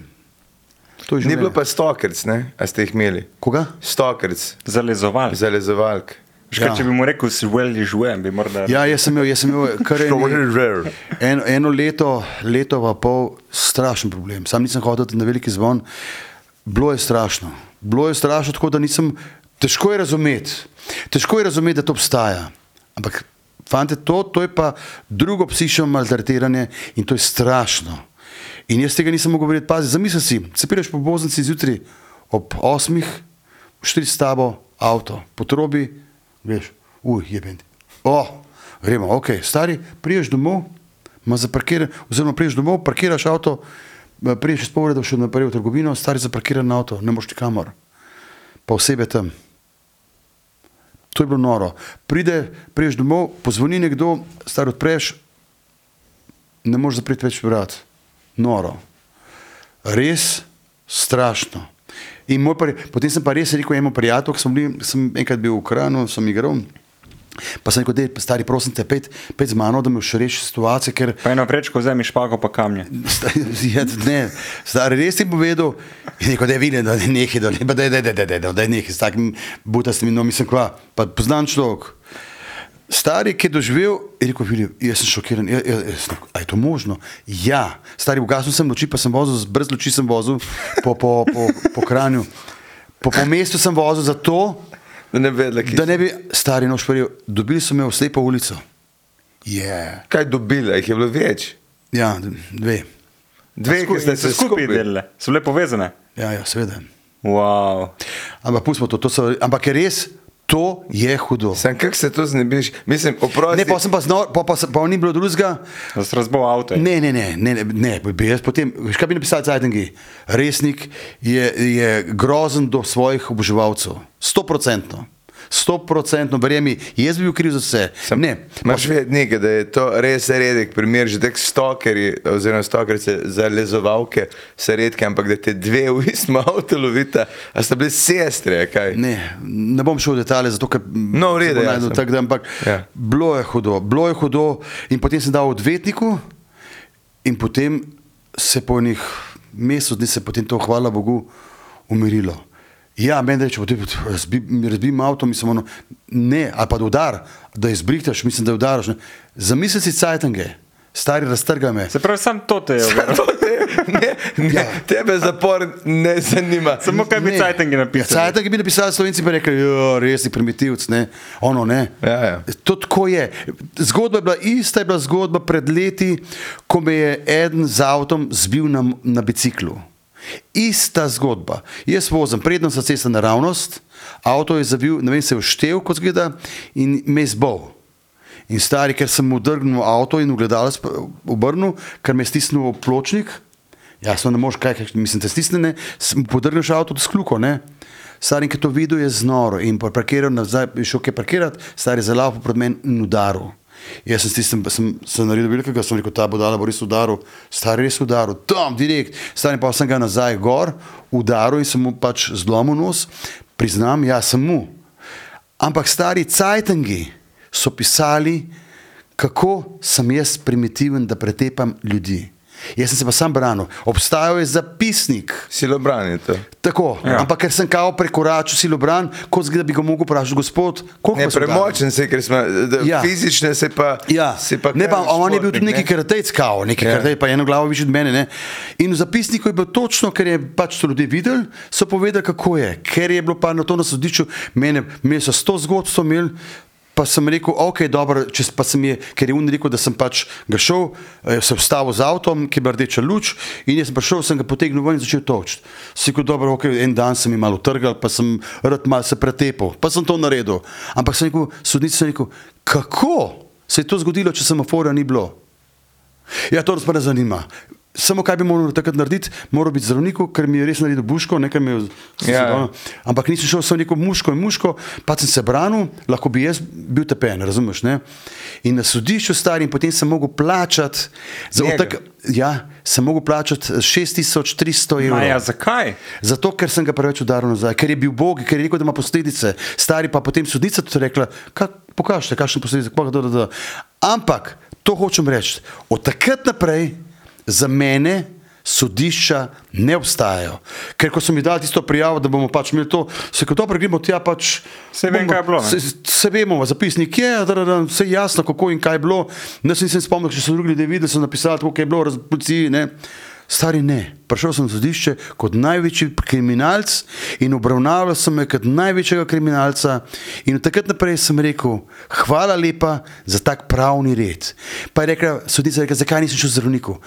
To je Ni bilo pa stokerc, ne? A ste jih imeli? Koga? Stokerc, zalezoval. zalezovalk. Škaj, Ja. Če bi mu rekel, si velji žujem, bi morda. Ja, jaz sem imel, jaz sem imel kar eno, *laughs* eno, eno leto, leto pa pol, strašen problem. Sam nisem hodil na veliki zvon, bilo je strašno. Bilo je strašno, tako da nisem, težko je razumeti, težko je razumeti, da to obstaja. Ampak, fante, to, to je pa drugo psihično maltretiranje in to je strašno. In jaz tega nisem mogel verjeti, pazi, zamisli si, se prideš po boznici zjutraj ob osmih, štiri s tabo, avto, potrobi, veš, uj, je bend. O, gremo, ok, stari, priješ domov, oziroma priješ domov, parkiraš avto, priješ iz pol ure, da še naprej v trgovino, stari zaparkiran avto, ne moš nikamor, pa osebe tam. To je bilo noro. Pride, priješ domov, pozvoni nekdo, star odpreš, ne moreš zapreti več vrat. Noro. Res strašno. In pri, potem sem pa res rekel enemu prijatelju, ki sem, bili, sem enkrat bil v Kranu, sem igral. Pa sem rekel, da je stari, prosim te, pet, pet z mano, da me še reši situacije, ker Pa eno prečko vzemi špago pa kamne. *laughs* Ja, ne, stari res ti povedal, rekel, da je videl, da je nekaj, da je nekaj, da je nekaj, da je nekaj, s takim butastim, no mislim, kva, pa poznam človek. Stari, ki je doživel, je rekel, Filip, jaz sem šokiran. Ja, ja, jaz rekel, a je to možno? Ja, stari, ugasnil sem luči, pa sem vozil, z- brez luči sem vozil po, po, po, po kranju. Po, po mestu sem vozil zato, Da ne vedela, ki da ne bi stari noč verjel. Dobili so me v slepo ulico. Yeah. Kaj dobila, jih je bilo več. Ja, dve. Dve, ki ste se skupaj skupaj delali, so bile povezane. Ja, ja seveda. Wow. Ampak pustimo to, to so, ampak je res, to je hudo. Sem, kako se to znebiš? Mislim, oprosti. Ne, pa sem pa znal, pa, pa, sem- pa ni bilo drugega. Da se razbo avto. Ne, ne, ne, ne, ne, ne bi jaz potem, veš, kaj bi napisal Cajtangi? Resnik je, je grozen do svojih oboževalcev. Stoprocentno. Stoprocentno, verjemi, jaz bi bil kriv za vse. Sem, Ne, Imaš vedeti nekaj, da je to res redek primer, že tek stokeri, oziroma stokerice za lezovalke so redke, ampak da te dve v istem avtu lovita, a sta bili sestre, kaj? Ne, ne bom šel v detalje, zato ker No, v redu, se bo ja, tak, da, ampak Ja. bilo je hudo, bilo je hudo in potem sem dal odvetniku in potem se po enih mesecih dni se je potem to, hvala Bogu, umirilo. Ja, meni reče, potem razbi, razbim avto, mislim, ono, ne, ali pa da udar, da izbrihtaš, mislim, da udaraš. Ne. Zamisli si cajtange, stari raztrga me. Se pravi, sam to te je. Ne, ne, Ja. Tebe zapor ne zanima. Samo kaj bi Ne. Cajtangi napisali. Ja, Cajtangi bi napisali, slovenci bi rekli, "Jo, res si primitivc, ne, ono ne. Ja, ja. To tako je. Zgodba je bila ista, je bila zgodba pred leti, ko me je eden z avtom zbil na, na biciklu. Ista zgodba. Jaz vozim, prednost za cesta naravnost, avto je zavil, ne vem, se je vštev, kot zgleda, in me je zbol. In stari, ker sem mu drgnil avto in ugledalec obrnil, ker me je stisnil pločnik, jasno, ne moreš kaj, kaj mislim, te stisne, sem podrgnil avto do skluko, ne. Stari, ki je to videl, je znoro in pa parkiral nazaj, je šel kaj parkirati, stari je zalapal pred menim in udaril. Jaz sem stisnil, sem, sem naredil velikega, sem rekel, ta bodala bo res udaril, stari res udaril, tam, direkt, stari pa sem ga nazaj gor, udaril in sem mu pač zlomil nos, priznam, ja, sem mu. Ampak stari cajtangi so pisali, kako sem jaz primitiven, da pretepam ljudi. Jaz sem se pa sam branil. Obstajal je zapisnik. Silobran je to. Tako, Ja. ampak ker sem kao prekoračil silobran, kot da bi ga mogel vprašati, gospod, koliko udaril?" premočen se, ker smo, Ja. fizične se pa. Ja, se pa ne pa, kar on je bil tudi športnik, neki karatejc, kao, neki Ja. karatej, pa eno glavo višji od mene. Ne? In v zapisniku je bilo točno, ker je pač to ljudje videli, so povedali, kako je. Ker je bilo pa na to na sodišču, mene, imeli so sto zgodb, so imeli. Pa sem rekel, ok, dobro, če pa sem je, ker je un rekel, da sem pač ga šel, eh, se vstavil z avtom, ki je bila rdeča luč, in jaz prišel, sem ga potegnil ven in začel točiti. Si rekel, dobro, ok, en dan sem jim malo trgal, pa sem rad mal se pretepal, pa sem to naredil. Ampak sem rekel, sodnik sem rekel, kako se je to zgodilo, če semaforja ni bilo? Ja, to nas pa ne zanima. Samo kaj bi moral takrat narediti, moral biti zdravniku, ker mi je res naredil buško, nekaj mi je Ja. ja. Ampak nisem šel, sem rekel muško in muško, pa sem se branil, lahko bi jaz bil tepen, razumeš? Ne? In na sodišču stari, in potem sem mogel plačati, za otak, ja, sem mogel plačati 6300 evrov. Ma ja, zakaj? Zato, ker sem ga preveč udaril nazaj, ker je bil Bog, ker je rekel, da ima posledice. Stari pa potem sodnica tudi rekla, pokažite, kakšne posledice. Ampak to hočem reči. Od takrat naprej za mene sodišča ne obstajajo. Ker ko so mi dali tisto prijavo, da bomo pač imeli to, se kot dobro gremo tja pač. Saj vem, bomo- kaj je bilo, ne? Se, se vemo, zapisnik je, da, da, da, vse je jasno, kako in kaj je bilo. Se nisem spomnil, če so drugi ljudje videli, so napisali, kako je bilo. Ne. Stari ne. Prišel sem na sodišče kot največji kriminalc in obravnaval sem me kot največjega kriminalca. In od takrat naprej sem rekel, hvala lepa za tak pravni red. Pa je rekla sodnica, rekla, zakaj nisem šel zdravniku?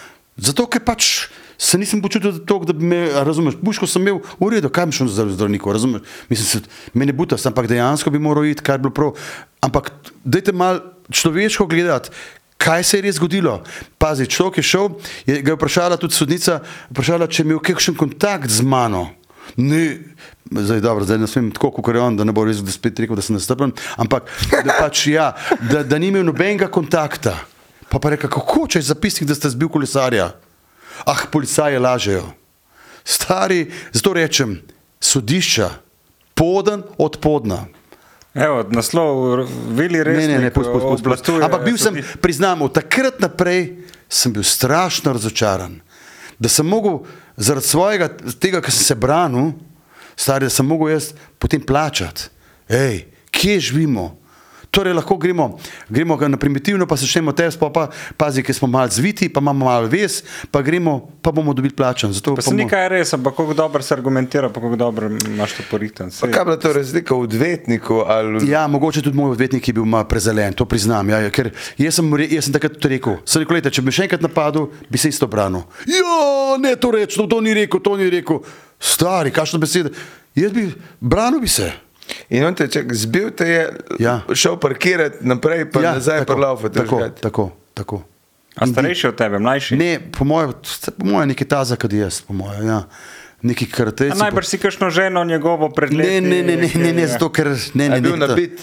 Zato, ker pač se nisem počutil tako, da bi me, a razumeš, buško sem imel v redu, kaj bi šel za zdravniku, razumeš? Mislim, se, mene buta, ampak dejansko bi moral iti, kar bi bilo prav. Ampak dajte mal človeško gledati. Kaj se je res zgodilo? Pazi, človek je šel, je, ga je vprašala tudi sodnica, vprašala, če je imel kakšen kontakt z mano. Ne, zdaj dobro, zdaj ne smem tako, kot je on, da ne bo res da spet rekel, da sem nestrpen, ampak da, pač, ja, da, da ni imel nobenega kontakta. Pa pa reka, kako če je zapisnik, da ste zbil kolesarja? Ah, policaje lažejo. Stari, zato rečem, sodišča, poden od podna. Evo, naslov, vili res. Ne, ne, ne, pust, pust, pust, pust. Ampak bil sem, priznam, od takrat naprej sem bil strašno razočaran. Da sem mogel zaradi svojega, tega, kar sem se branil, stari, da sem mogel jaz potem plačati. Hej, kje živimo? Torej, lahko gremo, gremo ga na primitivno, pa začnemo test, pa, pa pazi, ker smo malo zviti, pa imamo malo ves, pa gremo, pa bomo dobili. Zato Pa pa se bomo- nekaj res, ampak kako dobro se argumentira, pa kako dobro imaš to poriten. Pa kaj je bila to razlika v odvetniku? Ali... Ja, mogoče tudi moj odvetnik je bil malo prezelen, to priznam. Ja, ker jaz sem, jaz sem takrat tudi rekel, sem rekel, lejte, če bi me še enkrat napadel, bi se isto branil. Ja, ne to reči, to, to ni rekel, to ni rekel. Stari, kakšno besede. Jaz bi, branil bi se. In on te čak, zbil te je, Ja. šel parkirati naprej, pa ja, nazaj prlaufati. tako, tako, tako. A starejši od tebe, mlajši? Ne, po mojem, po mojem nekaj taza, kot jaz, po mojem, ja. Neki A karateci. najbrž si kakšno ženo njegovo pred leti. Ne, ne, ne, ne, ne, ne, zato ker ne, ne, Je bil nabit.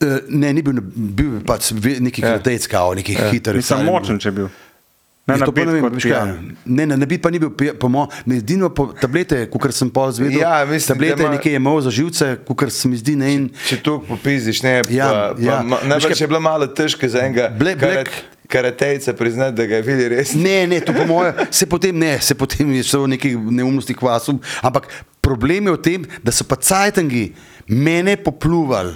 Eh, Ne, ni bil, bil je pač neki Ja. karatec, kao, neki ja. hiter. Nisem močen, če bil. Ne, Ja, na to pa bit ne vem, pijan. Ne, ne, ne bi pa ni bil, po mojem, edino po tablete, kot sem pol zvedel. Ja, mislim, tablete ima- nekje je imel za živce, kot se mi zdi, ne in. Če tu popizdiš, ne, Ja, pa, pa, ja. Veš Najbrž je bilo malo težko za enega Black- karat, karatejca priznati, da ga je videl res. Ne, ne, to po mojem, se potem ne, se potem je šlo v neki neumnosti kvasu, ampak problem je v tem, da so pa cajtangi mene popluvali,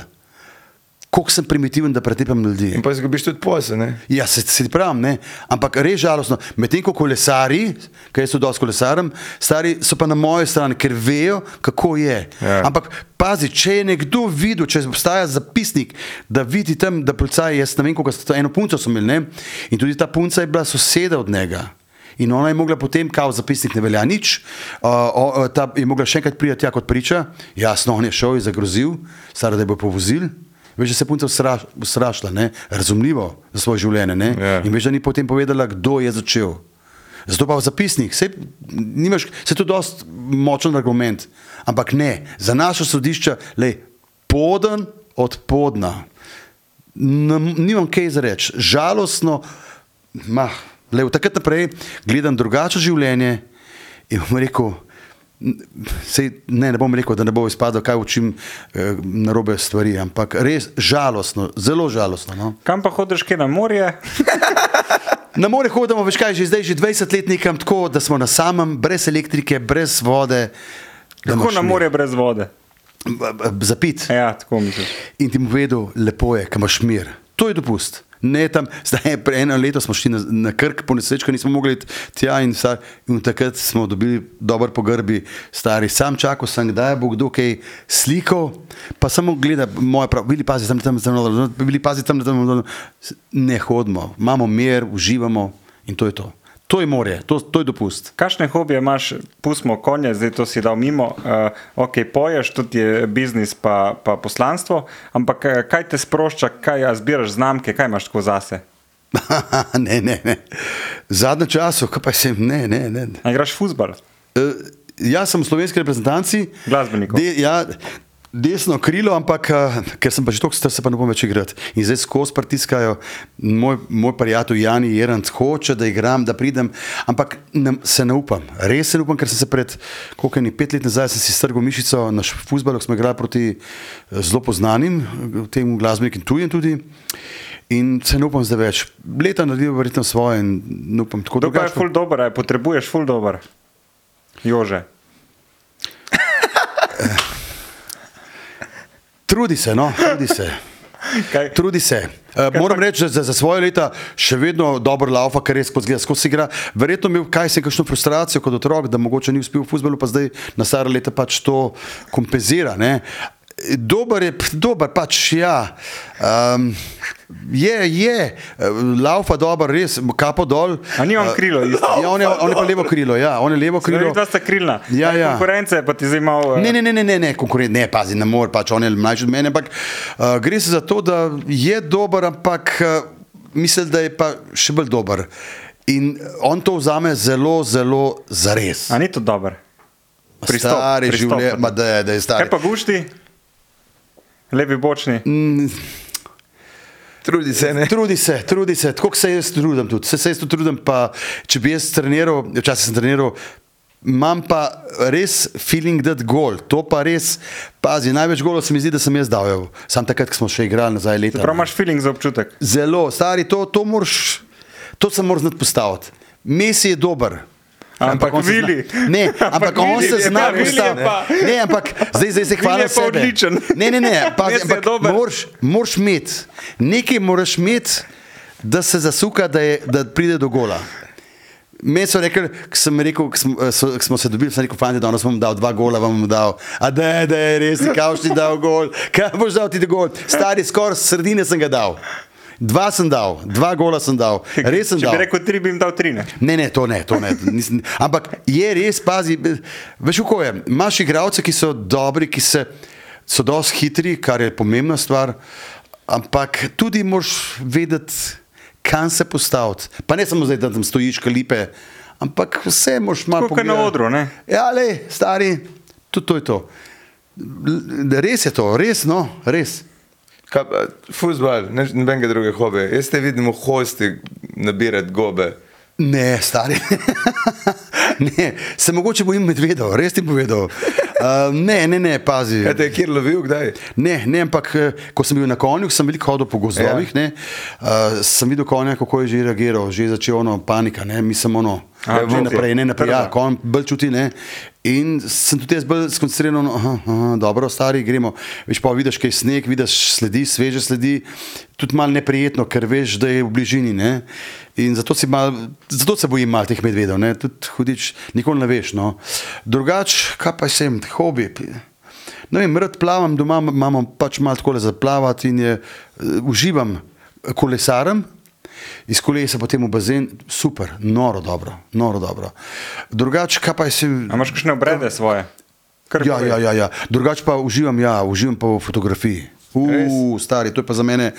koliko sem primitiven, da pretepam ljudi. In pa izgubiš tudi posel? Ja, se, se ti pravim, ne? ampak res žalostno. Medtem ko kolesari, ker jaz tudi dosti kolesarem, stari so pa na moji strani, ker vejo, kako je. Ja. Ampak pazi, če je nekdo videl, če obstaja zapisnik, da vidi tam, da policaj, jaz ne vem, koliko sta eno punco so imeli, ne? in tudi ta punca je bila soseda od njega. In ona je mogla potem, kao zapisnik ne velja nič, uh, o, ta je mogla še enkrat priti tja kot priča, jasno, on je šel in zagrozil, stara, da je bo povozil. Veš, da se je punca usraš- usrašila, ne? razumljivo za svoje življenje. ne. Ja. In veš, da ni potem povedala, kdo je začel. Zato pa v zapisnik, se, nimaš, se to je dosti močen argument. Ampak ne, za naša sodišča, le poden od podna. Nam- Nimam kaj za reči, žalostno, mah, le od takrat naprej gledam drugače življenje in bom rekel. Sej, ne, ne bom rekel, da ne bo izpadlo, kaj učim eh, na robe stvari, ampak res žalostno, zelo žalostno. No. Kam pa hodiš, kaj na morje? *laughs* Na more hodimo, veš kaj, že zdaj že 20 let nekam tako, da smo na samem, brez elektrike, brez vode. Kako na morje brez vode? Zapit. Ja, tako misliš. In ti mu povedal, lepo je, kam imaš mir. To je dopust. Ne tam, zdaj pre eno leto smo šli na, na krk, po nesrečku nismo mogli iti tja in, star, in takrat smo dobili dober pogrbi, stari. Sam čakal sem, kdaj bo kdo kaj slikal, pa samo gleda moje prav, bili pazi tam, tam, tam, tam, bili pazi tam, tam, tam, ne hodimo, imamo mir, uživamo in to je to. To je morje, to, to je dopust. Kakšne hobije imaš, pustimo konje, zdaj to si dal mimo, uh, ok, poješ, tudi je biznis pa, pa poslanstvo, ampak eh, kaj te sprošča, kaj zbiraš znamke, kaj imaš tako zase? *laughs* ne, ne, ne. Zadnje času, kaj pa sem, ne, ne, ne. A igraš futbal? Uh, jaz sem v slovenski reprezentanci. Glasbenikov. De, ja, desno krilo, ampak uh, ker sem pa že tako star, se pa ne bom več igrati. In zdaj skozi pritiskajo. Moj, moj prijatelj Jani Jerant hoče, da igram, da pridem, ampak ne, se ne upam. Res se ne upam, ker sem se pred koliko ni pet let nazaj sem si strgal mišico na futbalu, ko smo igrali proti eh, zelo poznanim, eh, tem glasbenikom tujim tudi. In se ne upam zdaj več. Leta naredil verjetno svoje in ne upam tako To pa je drugače. ful dober, a potrebuješ ful dober. Jože. *laughs* Trudi se, no, trudi se. Kaj? Trudi se. Uh, moram pa- reči, da za, za svoje leta še vedno dobro laufa, ker res skozi, skozi igra. Verjetno imel kaj se kakšno frustracijo kot otrok, da mogoče ni uspel v futbolu, pa zdaj na stara leta pač to kompenzira. Ne? Dober je, dober pač ja. Um, je, je, eh, laufa dobro, res, kapo dol. A ni on krilo isto? Ja, on je, on je pa levo krilo, ja, on je levo krilo. Dva sta krilna. Ja, ja. Konkurence pa ti zdaj malo. eh, Ne, ne, ne, ne, ne, ne, konkurent, ne, pazi, ne more, pač on je mlajši od mene, ampak uh, gre se za to, da je dober, ampak uh, mislim, da je pa še bolj dober. In on to vzame zelo, zelo zares. A ni to dober? Pristop, Stari pristop, življenje, da je, da je stari. Kaj pa gušti? Levi bočni. Trudi se, ne? Trudi se, trudi se, tako se jaz trudim tudi. Se, se jaz tudi trudim, pa če bi jaz treniral, včasih sem treniral, imam pa res feeling, da je gol. To pa res, pazi, največ golov se mi zdi, da sem jaz dal. evo. Sam takrat, ko smo še igrali nazaj leta. Prav imaš feeling za občutek. Zelo, stari, to, to moraš, to se moraš znati postaviti. Messi je dober. Ampak on se zna- Vili. Ne, ampak on Vili se je zna Vili je postaviti. pa- Ne, ampak zdaj, zdaj se je odličen. Ne, ne, ne, *laughs* pazi, Res je ampak moraš, imeti, nekaj moraš imeti, da se zasuka, da, je, da pride do gola. Meni so rekli, ko sem rekel, ko smo, so, ko smo se dobili, sem rekel, fanti, danes bom dal dva gola, vam bom dal. A da, da je res, kaj boš ti dal gol, kaj boš dal ti da gol. Stari, skoraj sredine sem ga dal. Dva sem dal, dva gola sem dal, res sem Če dal. bi rekel tri, bi jim dal tri. Ne? Ne, ne, to ne, to ne. Nisem, ampak je res, pazi, veš, kako je. Imaš igralce, ki so dobri, ki se, so dosti hitri, kar je pomembna stvar, ampak tudi moraš vedeti, kam se postaviti. Pa ne samo zdaj, da tam stojiš, kalipe, ampak vse moraš malo Tako kot na pogledati. odru, ne? Ja, le, stari, tudi to je to. Res je to, res, no, res. Fuzbol, ne nobenega drugega hobija. Jaz te vidim v hosti nabirati gobe. Ne, stari. *laughs* ne, se mogoče bojim medvedov, res ti povedal. Uh, ne, ne, ne, pazi. Kaj te je kjer lovil, kdaj? Ne, ne, ampak eh, ko sem bil na konju, sem veliko hodil po gozdovih. Ja. Ja. Uh, sem videl konja, kako je že reagiral, že je začel ono panika, ne, mislim ono. A, že čuti. naprej, ne naprej, ja, Prva. konj bolj čuti. Ne. In sem tudi jaz bolj skoncentriran, no, aha, aha, dobro, stari, gremo. Veš pa vidiš, kaj je sneg, vidiš sledi, sveže sledi, tudi malo neprijetno, ker veš, da je v bližini. Ne. In zato, mal, zato se bojim malo teh medvedov, tudi hudič, nikoli ne veš. No. Drugač, kaj pa sem, hobi. Ne vem, rad plavam doma, imamo pač malo tako za plavati in je, uh, uživam kolesarem. Iz kolesa potem v bazen, super, noro dobro, noro dobro. Drugač, kaj pa se. A imaš kakšne obrede svoje? Kar Ja, ja, ja, ja. Drugač pa uživam, ja, uživam pa v fotografiji. Uf, stari, to je pa za mene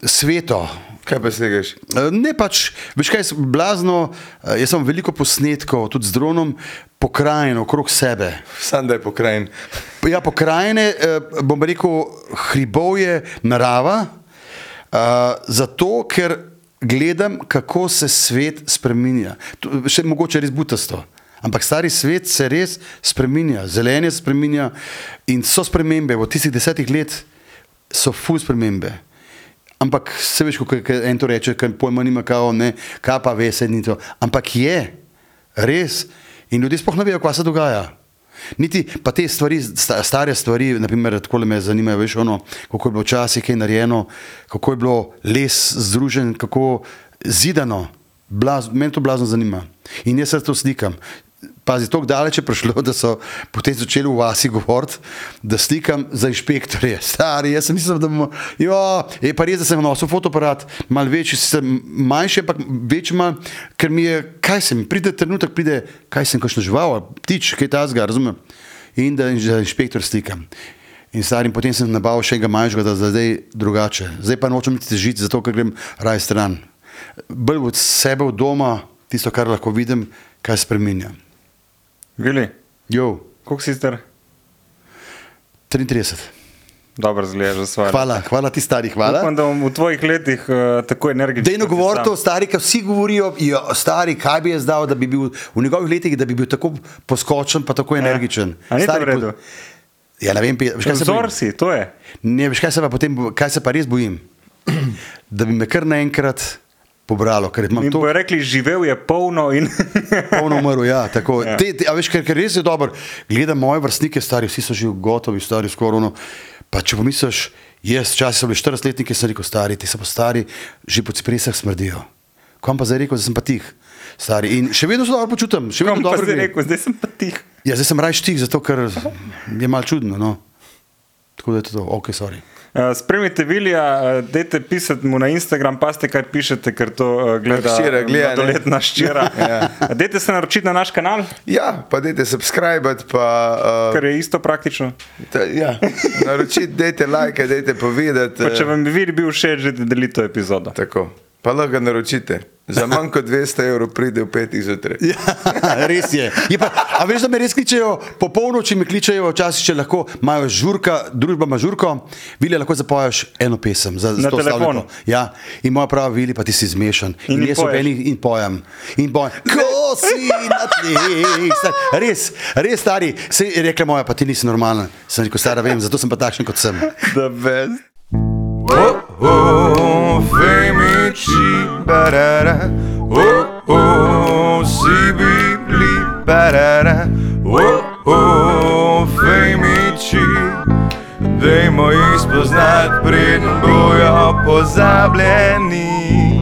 sveto. Kaj pa slikaš? E, Ne pač, veš kaj, je blazno, e, jaz sem veliko posnetkov, tudi z dronom, pokrajino okrog sebe. Sam da je pokrajin. Ja, pokrajine, eh, bom rekel, hribov je narava, uh, zato ker gledam, kako se svet spremenja. Še mogoče res butasto. Ampak stari svet se res spremenja, zelenje spremenja in so spremembe. V tistih desetih let so fuz spremembe. Ampak se veš, je- en to reče, ker pojma nima kao, ne, kaj pa ve, se ni to. Ampak je, res. In ljudje sploh ne vejo, kaj se dogaja. Niti pa te stvari, sta- stare stvari, naprimer, tako me zanimajo, veš, ono, kako je bilo včasih kaj narejeno, kako je bilo les združen, kako zidano. Blaz, meni to blazno zanima. In jaz se to slikam. Pazi, tako daleč je prišlo, da so potem začeli v vasi govoriti, da slikam za inšpektorje. Stari, jaz sem mislil, da bomo. Jo, je pa res, da sem nosil fotoaparat, malo večji, sicer manjši, ampak večji mal, ker mi je, kaj sem, pride trenutek, pride, kaj sem, kakšno žival, ptič, kaj tazga, razumem. In da za inšpektor slikam. In starim, potem sem nabavil še enega manjšega, da zdaj drugače. Zdaj pa nočem niti težiti, zato ker grem raj stran. Bolj od sebe, od doma, tisto, kar lahko vidim, kaj spremenja. Vili, Jo, koliko si star? 33. Dobro zgledaš za svoje. Hvala, hvala ti stari, hvala. Upam, da bom v tvojih letih uh, tako energičen. Dejno govori to, stari, ki vsi govorijo, jo, stari, kaj bi jaz dal, da bi bil v njegovih letih, da bi bil tako poskočen, pa tako energičen. A ni to Stari, v redu? po- Ja, ne vem, veš, kaj se bojim? si, to je. Ne, veš, kaj se pa potem, kaj se pa res bojim? Da bi me kar naenkrat pobralo, In to bojo rekli, živel je polno in *laughs* polno umrl. Ja, tako. Ja. Te, te, a veš, ker, ker res je dobro. Gledam moje vrstnike, stari, vsi so že gotovi, stari skoraj. ono. Pa če pomisliš, jaz, včasih so bili 40-letniki, sem rekel, stari, ti so pa stari, že po cipresah smrdijo. Kam pa zdaj rekel, da sem pa tih. Stari. In še vedno se dobro počutim, še vedno dobro gre. rekel, zdaj sem pa tih. Ja, zdaj sem rajš tih, zato ker je mal čudno. No. Tako da je to, to. ok, sorry. Uh, spremljite Vilija, uh, dajte pisati mu na Instagram, paste, kaj pišete, ker to uh, gleda Hčera gleda, ne? doletna ščira. *laughs* Ja. Dajte se naročiti na naš kanal, Ja, pa dajte subscribe, pa uh, kar je isto praktično. ta, ja, naročiti, dajte like, dajte povedati. Pa če eh, vam bi Vili bil všeč, že delite to epizodo. Tako. Pa lahko ga naročite. Za manj kot 200 evrov pride v petih zjutraj. Ja, *laughs* res je. je pa, a veš, da me res kličejo, po polnoči me kličejo, včasih, če lahko imajo žurka, družba ima žurko, vili lahko zapoješ eno pesem za, za to slavljenko. Ja, in moja prava vili, pa ti si zmešan. In In, jaz sem poješ. eni in pojem. In pojem, ko si na tleh. Res, res stari, se je rekla moja, pa ti nisi normalen. Sem rekel, stara vem, zato sem pa takšen, kot sem. The best. Oh, oh, vem me ti, barará, oh, oh, si bibli, barará, oh, oh, vem mi ti. Dajmo jih spoznat, preden bojo pozabljeni.